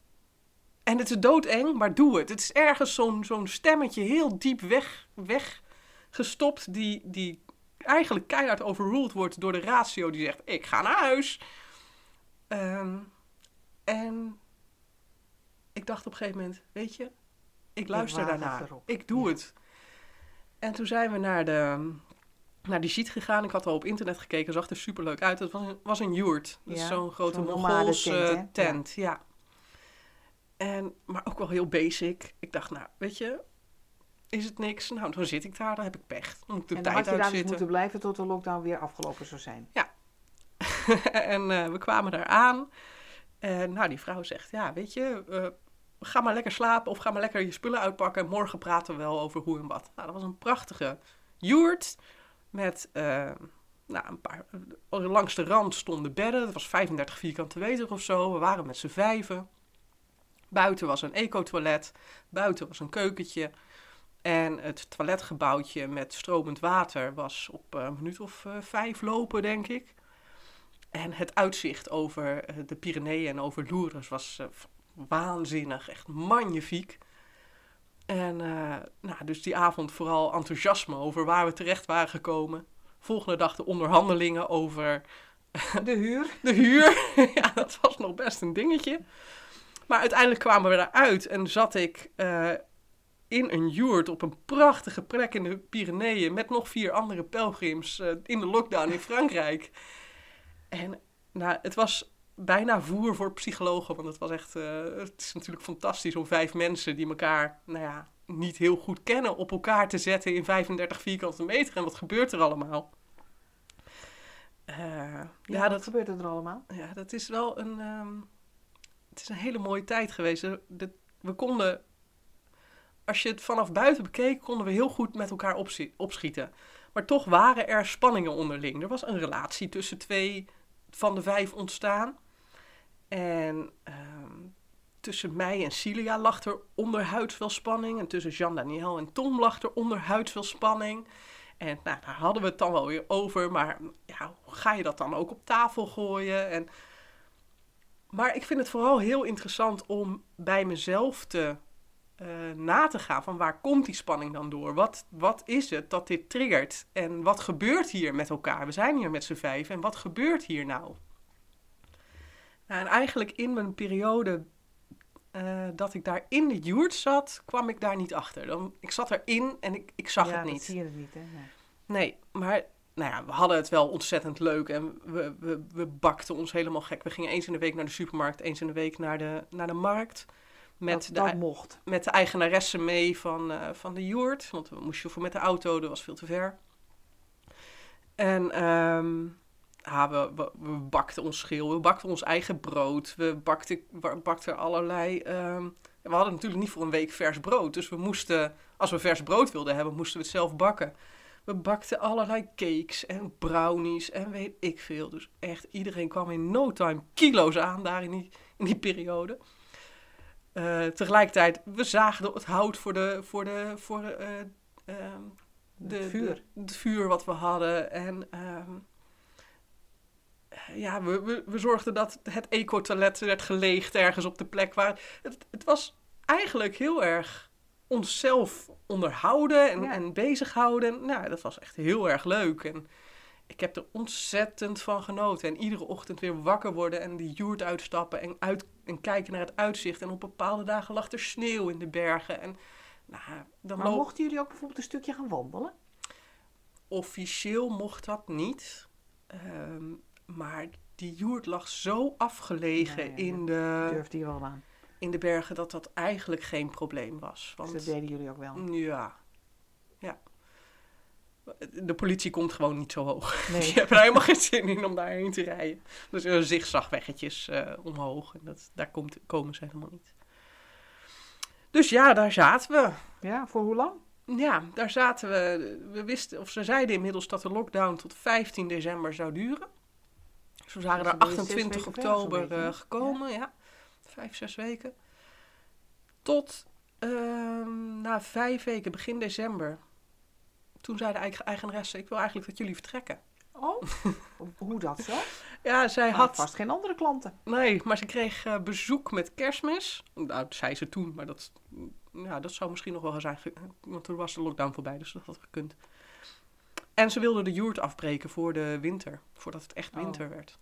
C: En het is doodeng, maar doe het. Het is ergens zo'n zo'n stemmetje heel diep weg, weggestopt... Die, die eigenlijk keihard overruled wordt door de ratio die zegt... Ik ga naar huis. Ehm, en ik dacht op een gegeven moment... Weet je, ik luister
B: waag het
C: daarna.
B: erop.
C: Ik doe
B: Ja.
C: het. En toen zijn we naar, de, naar die sheet gegaan. Ik had al op internet gekeken, zag er superleuk uit. Het was een, was een yurt. Dus
B: Ja,
C: zo'n grote
B: zo'n
C: Mongoolse tent. Ja. En, maar ook wel heel basic. Ik dacht, nou, weet je, is het niks? Nou, dan zit ik daar, dan heb ik pech. Dan moet ik de
B: En dan had
C: tijd
B: je daar dus moeten blijven tot de lockdown weer afgelopen zou zijn. [LAUGHS]
C: en eh, we kwamen daar aan. En nou, die vrouw zegt, ja, weet je, eh, ga maar lekker slapen of ga maar lekker je spullen uitpakken. En morgen praten we wel over hoe en wat. Nou, dat was een prachtige yurt met, eh, nou, een paar, langs de rand stonden bedden. Dat was 35 vierkante meter of zo. We waren met z'n vijven. Buiten was een eco-toilet, buiten was een keukentje. En het toiletgebouwtje met stromend water was op een minuut of uh, vijf lopen, denk ik. En het uitzicht over uh, de Pyreneeën en over Lourdes was waanzinnig, echt magnifiek. En nou, dus die avond vooral enthousiasme over waar we terecht waren gekomen. Volgende dag de onderhandelingen over
B: de huur. [LAUGHS]
C: de huur. [LAUGHS] ja, dat was nog best een dingetje. Maar uiteindelijk kwamen we eruit en zat ik uh, in een yurt op een prachtige plek in de Pyreneeën met nog vier andere pelgrims uh, in de lockdown in Frankrijk. En nou, het was bijna voer voor psychologen, want het was echt, uh, het is natuurlijk fantastisch om vijf mensen die elkaar, nou ja, niet heel goed kennen, op elkaar te zetten in 35 vierkante meter. En wat gebeurt er allemaal?
B: Uh, ja, ja, dat gebeurt er allemaal.
C: Ja, dat is wel een. Um, het is een hele mooie tijd geweest. De, we konden. Als je het vanaf buiten bekeek, konden we heel goed met elkaar opschieten. Maar toch waren er spanningen onderling. Er was een relatie tussen twee van de vijf ontstaan. En um, tussen mij en Cilia lag er onderhuids wel spanning. En tussen Jean-Daniel en Tom lag er onderhuids wel spanning. En nou, daar hadden we het dan wel weer over. Maar ja, hoe ga je dat dan ook op tafel gooien? En, maar ik vind het vooral heel interessant om bij mezelf te, uh, na te gaan van waar komt die spanning dan door? Wat, wat is het dat dit triggert? En wat gebeurt hier met elkaar? We zijn hier met z'n vijf en wat gebeurt hier nou? nou en eigenlijk in mijn periode uh, dat ik daar in de joert zat, kwam ik daar niet achter. Dan, ik zat erin en ik, ik zag
B: ja,
C: het niet.
B: Dat zie je het niet, hè? Nee,
C: nee maar nou ja, we hadden het wel ontzettend leuk en we, we, we bakten ons helemaal gek. We gingen eens in de week naar de supermarkt, eens in de week naar de, naar de markt.
B: Met dat,
C: de,
B: dat mocht.
C: Met de eigenaresse mee van, uh, van de joert. Want we moesten voor met de auto, dat was veel te ver. En um, ah, we, we, we, bakten ons schil, we bakten ons eigen brood, we bakten, we bakten allerlei. Um, we hadden natuurlijk niet voor een week vers brood, dus we moesten, als we vers brood wilden hebben, moesten we het zelf bakken. We bakten allerlei cakes en brownies en weet ik veel. Dus echt, iedereen kwam in no time kilo's aan daar in die, in die periode. Uh, tegelijkertijd, we zaagden het hout voor de, voor de, voor uh, uh, de,
B: het vuur.
C: De, het vuur wat we hadden. En um, ja, we, we, we, zorgden dat het eco-toilet werd geleegd ergens op de plek waar... Het, het was eigenlijk heel erg onszelf onderhouden en,
B: Ja.
C: en bezighouden. Nou, dat was echt heel erg leuk. En ik heb er ontzettend van genoten. En iedere ochtend weer wakker worden en die joert uitstappen en, uit, en kijken naar het uitzicht. En op bepaalde dagen lag er sneeuw in de bergen. En nou, dan
B: Maar mochten jullie ook bijvoorbeeld een stukje gaan wandelen?
C: officieel mocht dat niet. Ehm, maar die joert lag zo afgelegen
B: Ja, ja,
C: in, de,
B: durfde je wel aan.
C: in de bergen dat dat eigenlijk geen probleem was.
B: Dus
C: Want,
B: dat deden jullie ook wel.
C: Ja. De politie komt gewoon niet zo hoog. [LAUGHS]
B: Nee.
C: Je hebt er helemaal geen zin in om daarheen te rijden. Dus er zigzagweggetjes eh omhoog. En dat, daar komt, komen ze helemaal niet. Dus ja, daar zaten we.
B: Ja, voor hoe lang?
C: Ja, daar zaten we. We wisten, of ze zeiden inmiddels dat de lockdown tot 15 december zou duren. Dus we waren
B: zes
C: 28
B: weken verder zo'n
C: oktober eh, gekomen, ja. Vijf, zes weken. Tot ehm, na vijf weken, begin december. Toen zei de eigen- eigenaresse, ik wil eigenlijk dat jullie vertrekken.
B: Oh, hoe dat zo? [LAUGHS]
C: Ja, zij
B: Had
C: had...
B: vast geen andere klanten.
C: Nee, maar ze kreeg eh, bezoek met kerstmis. Nou, dat zei ze toen, maar dat, ja, dat zou misschien nog wel zijn. Want toen was de lockdown voorbij, dus dat had gekund. En ze wilde de joert afbreken voor de winter. Voordat het echt
B: Oh.
C: winter werd.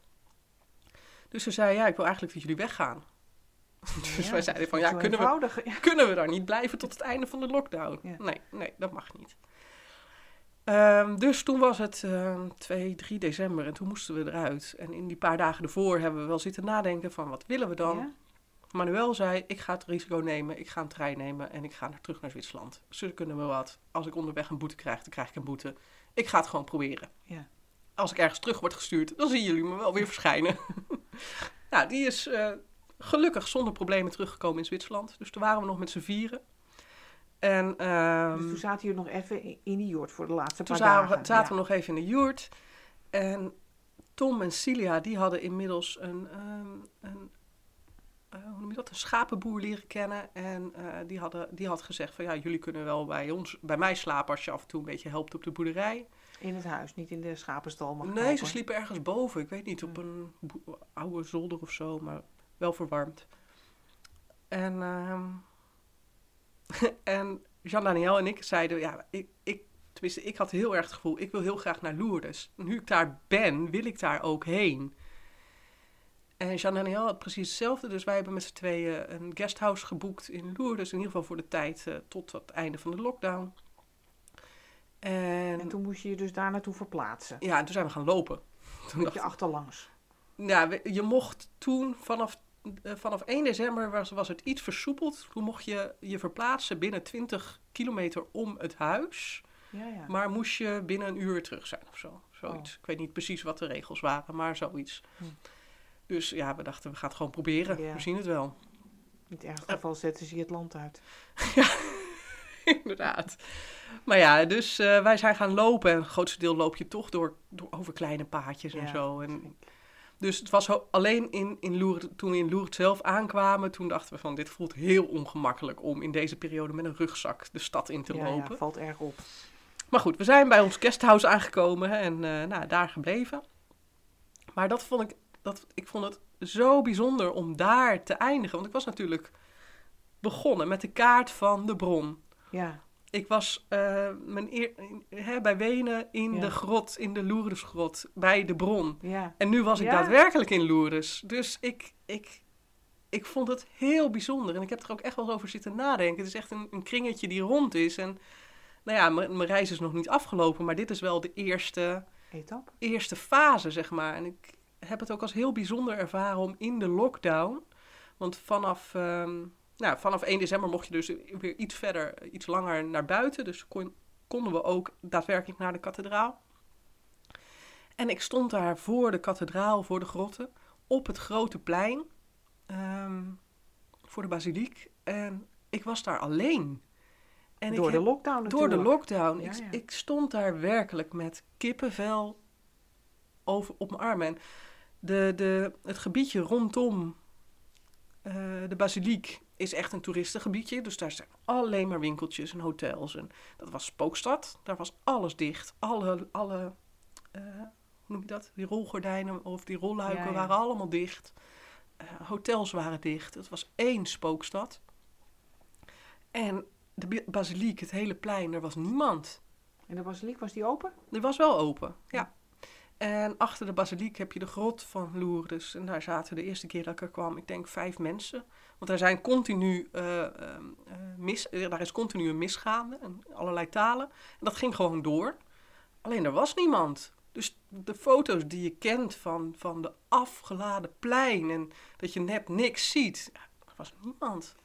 C: Dus ze zei, ja, ik wil eigenlijk dat jullie weggaan. [LAUGHS] Dus wij zeiden van, ja, kunnen we, kunnen we daar niet blijven tot het einde van de lockdown?
B: Ja.
C: Nee, nee, dat mag niet. Ehm, dus toen was het ehm 2, 3 december en toen moesten we eruit. En in die paar dagen ervoor hebben we wel zitten nadenken van wat willen we dan?
B: Ja?
C: Manuel zei, ik ga het risico nemen, ik ga een trein nemen en ik ga naar, terug naar Zwitserland. Ze kunnen me wat. Als ik onderweg een boete krijg, dan krijg ik een boete. Ik ga het gewoon proberen.
B: Ja.
C: Als ik ergens terug word gestuurd, dan zien jullie me wel weer verschijnen. [LAUGHS] nou, die is eh, gelukkig zonder problemen teruggekomen in Zwitserland. Dus toen waren we nog met z'n vieren. En ehm,
B: Dus toen zaten jullie nog even in- die jord voor de laatste
C: toen
B: paar
C: zaten,
B: dagen.
C: zaten
B: ja.
C: we nog even in de joert. En Tom en Cilia, die hadden inmiddels een, ehm, een eh, hoe noem je dat, een schapenboer leren kennen. En eh, die, hadden, die had gezegd van ja, jullie kunnen wel bij, ons, bij mij slapen als je af en toe een beetje helpt op de boerderij.
B: In het huis, niet in de schapenstal. Mag
C: Nee, ze sliepen ergens boven. Ik weet niet, op een oude zolder of zo, maar wel verwarmd. En, ehm [LAUGHS] en Jean-Daniel en ik zeiden, ja, ik, ik, tenminste, ik had heel erg het gevoel, ik wil heel graag naar Lourdes. Nu ik daar ben, wil ik daar ook heen. En Jean-Daniel had precies hetzelfde, dus wij hebben met z'n tweeën een guesthouse geboekt in Lourdes, in ieder geval voor de tijd eh, tot het einde van de lockdown. En,
B: En toen moest je je dus daar naartoe verplaatsen.
C: ja, en toen zijn we gaan lopen. Toen dacht
B: je achterlangs.
C: ja, je mocht toen vanaf, vanaf 1 december was, was het iets versoepeld. Toen mocht je je verplaatsen binnen 20 kilometer om het huis.
B: Ja, ja.
C: Maar moest je binnen een uur terug zijn of zo. Zoiets. Ik weet niet precies wat de regels waren, maar zoiets.
B: Hm.
C: Dus ja, we dachten we gaan het gewoon proberen.
B: Ja.
C: We zien het wel.
B: In het ergste geval zetten ze je het land uit. [LAUGHS]
C: Inderdaad. Maar ja, dus eh, wij zijn gaan lopen. En het grootste deel loop je toch door, door over kleine paadjes en
B: Ja,
C: zo. En. Dus het was alleen in, in Lourdes, toen we in Lourdes zelf aankwamen, toen dachten we van dit voelt heel ongemakkelijk om in deze periode met een rugzak de stad in te
B: ja,
C: lopen.
B: ja, valt erg op.
C: Maar goed, we zijn bij ons guesthouse aangekomen hè, en eh, nou, daar gebleven. Maar dat vond ik, dat, ik vond het zo bijzonder om daar te eindigen. Want ik was natuurlijk begonnen met de kaart van de bron.
B: Ja,
C: Ik was eh, mijn eer, hè, bij Wenen in
B: Ja.
C: de grot, in de Lourdesgrot, bij de bron.
B: ja.
C: En nu was ik
B: Ja.
C: daadwerkelijk in Lourdes. Dus ik, ik, ik vond het heel bijzonder. En ik heb er ook echt wel over zitten nadenken. Het is echt een, een kringetje die rond is. En nou ja, mijn mijn reis is nog niet afgelopen. Maar dit is wel de eerste,
B: Etappe.
C: eerste fase, zeg maar. En ik heb het ook als heel bijzonder ervaren om in de lockdown... Want vanaf, ehm, nou, vanaf 1 december mocht je dus weer iets verder, iets langer naar buiten. Dus kon, konden we ook daadwerkelijk naar de kathedraal. En ik stond daar voor de kathedraal, voor de grotten, op het grote plein, ehm, voor de basiliek. En ik was daar alleen. En
B: Door
C: ik
B: de
C: heb-
B: lockdown
C: door de lockdown.
B: Ja,
C: ik,
B: ja.
C: ik stond daar werkelijk met kippenvel over, op mijn armen. En de, de, het gebiedje rondom eh, de basiliek is echt een toeristengebiedje. Dus daar zijn alleen maar winkeltjes en hotels. En dat was spookstad. Daar was alles dicht. Alle, alle eh, hoe noem je dat? Die rolgordijnen of die rolluiken
B: Ja, ja.
C: waren allemaal dicht. Eh, hotels waren dicht. Het was één spookstad. En de basiliek, het hele plein, er was niemand.
B: En de basiliek, was die open?
C: Die was wel open, ja. En achter de basiliek heb je de grot van Lourdes. En daar zaten de eerste keer dat ik er kwam, ik denk vijf mensen. Want er zijn continu, eh, ehm, eh, mis, eh, daar is continu een misgaande, en allerlei talen. En dat ging gewoon door. Alleen er was niemand. Dus de foto's die je kent van, van de afgeladen plein en dat je net niks ziet, er was niemand.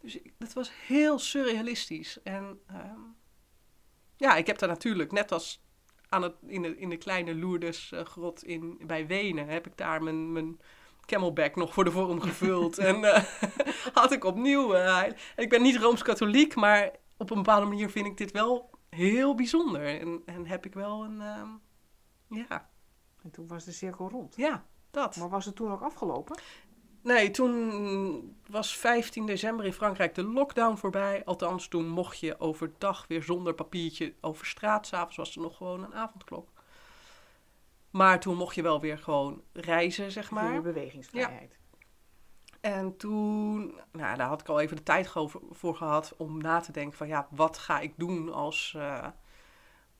C: Dus dat was heel surrealistisch. En ehm, ja, ik heb daar natuurlijk, net als aan het, in, de, in de kleine Lourdes-grot in, bij Wenen, heb ik daar mijn, mijn camelback nog voor de vorm gevuld. [LAUGHS] en eh, [LAUGHS] had ik opnieuw... eh, ik ben niet Rooms-Katholiek, maar op een bepaalde manier vind ik dit wel heel bijzonder. En, en heb ik wel een... ehm, ja,
B: En toen was de cirkel rond.
C: ja, dat.
B: Maar was het toen ook afgelopen?
C: Nee, toen was 15 december in Frankrijk de lockdown voorbij. Althans, toen mocht je overdag weer zonder papiertje over straat. S'avonds was er nog gewoon een avondklok. Maar toen mocht je wel weer gewoon reizen, zeg
B: Voor
C: maar.
B: bewegingsvrijheid.
C: En toen, nou, daar had ik al even de tijd voor gehad om na te denken van, ja, wat ga ik doen als, eh,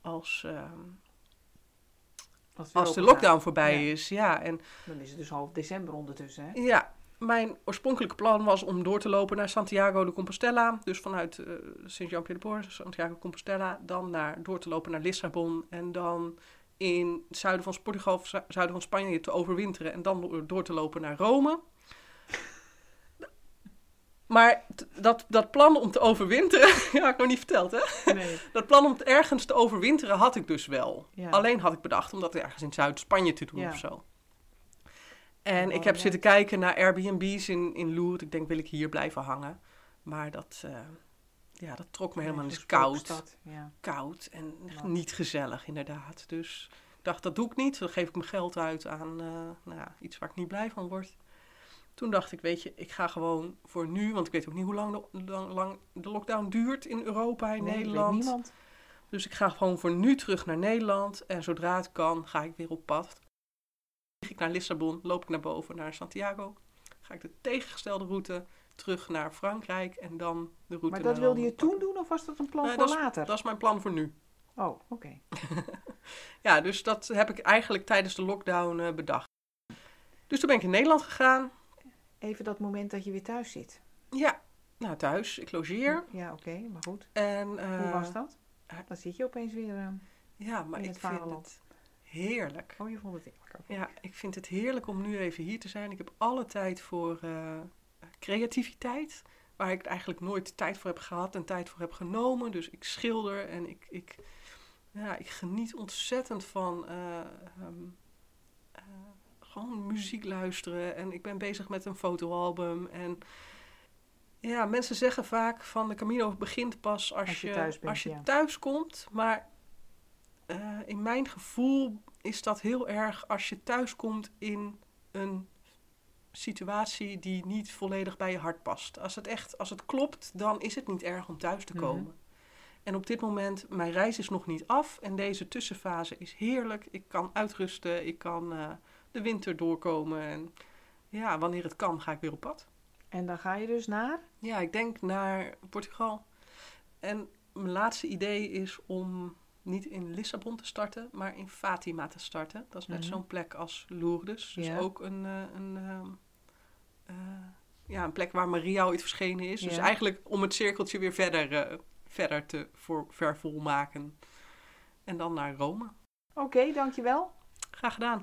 C: als, ehm,
B: Als,
C: de lockdown voorbij
B: Ja.
C: is. Ja, en
B: Dan is het dus half december ondertussen, hè?
C: Ja, mijn oorspronkelijke plan was om door te lopen naar Santiago de Compostela. Dus vanuit eh Sint-Jean-Pied-de-Port, Santiago de Compostela. Dan naar, door te lopen naar Lissabon. En dan in het zuiden van Portugal of zu- zuiden van Spanje te overwinteren. En dan door- door te lopen naar Rome. Maar dat, dat plan om te overwinteren, [LAUGHS] ja, had ik nog niet verteld hè.
B: Nee. [LAUGHS]
C: Dat plan om ergens te overwinteren had ik dus wel.
B: Ja.
C: Alleen had ik bedacht om dat ergens in Zuid-Spanje te doen
B: Ja.
C: of zo. En
B: Oh,
C: ik heb
B: ja.
C: zitten kijken naar Airbnb's in, in Lourdes. Ik denk, wil ik hier blijven hangen? Maar dat, eh, ja, dat trok me helemaal. Is koud. Koud en niet gezellig, inderdaad. Dus ik dacht, dat doe ik niet. Dan geef ik mijn geld uit aan eh, nou iets waar ik niet blij van word. Toen dacht ik, weet je, ik ga gewoon voor nu, want ik weet ook niet hoe lang de, lang, lang de lockdown duurt in Europa, in
B: Nee, weet
C: Nederland.
B: niemand.
C: Dus ik ga gewoon voor nu terug naar Nederland. En zodra het kan, ga ik weer op pad. Vlieg ik naar Lissabon, loop ik naar boven naar Santiago. Ga ik de tegengestelde route terug naar Frankrijk en dan de route
B: Maar
C: naar
B: dat wilde je toen doen of was dat een plan
C: Nee,
B: voor
C: dat is-
B: later?
C: Dat is mijn plan voor nu.
B: Oh, oké. [LAUGHS]
C: Ja, dus dat heb ik eigenlijk tijdens de lockdown eh, bedacht. Dus toen ben ik in Nederland gegaan.
B: Even dat moment dat je weer thuis zit.
C: Ja, nou thuis, ik logeer.
B: Ja, oké, maar goed.
C: En, eh,
B: Hoe was dat?
C: eh,
B: Dan zit je opeens weer... eh,
C: Ja, maar
B: in
C: ik vind het heerlijk.
B: Oh, je vond het eerlijk. oké.
C: Ja, ik vind het heerlijk om nu even hier te zijn. Ik heb alle tijd voor creativiteit. Waar ik eigenlijk nooit tijd voor heb gehad en tijd voor heb genomen. Dus ik schilder en ik, ik, ja, ik geniet ontzettend van eh, ehm, eh, gewoon muziek luisteren. En ik ben bezig met een fotoalbum. En ja, mensen zeggen vaak van de Camino begint pas als,
B: Als je
C: je,
B: thuis bent,
C: als je
B: ja.
C: thuis komt. Maar eh, in mijn gevoel is dat heel erg als je thuis komt in een situatie die niet volledig bij je hart past. Als het echt, als het klopt, dan is het niet erg om thuis te
B: Mhm.
C: komen. En op dit moment, mijn reis is nog niet af en deze tussenfase is heerlijk. Ik kan uitrusten, ik kan eh, de winter doorkomen en ja, wanneer het kan, ga ik weer op pad.
B: En dan ga je dus naar...
C: Ja, ik denk naar Portugal. En mijn laatste idee is om niet in Lissabon te starten, maar in Fatima te starten. Dat is net
B: Mhm.
C: zo'n plek als Lourdes. Dus
B: Ja.
C: ook een, eh, een, ehm, eh, ja, een plek waar Maria ooit verschenen is. Dus eigenlijk om het cirkeltje weer verder, eh, verder te voor, vervolmaken. En dan naar Rome.
B: Oké, dankjewel.
C: Graag gedaan.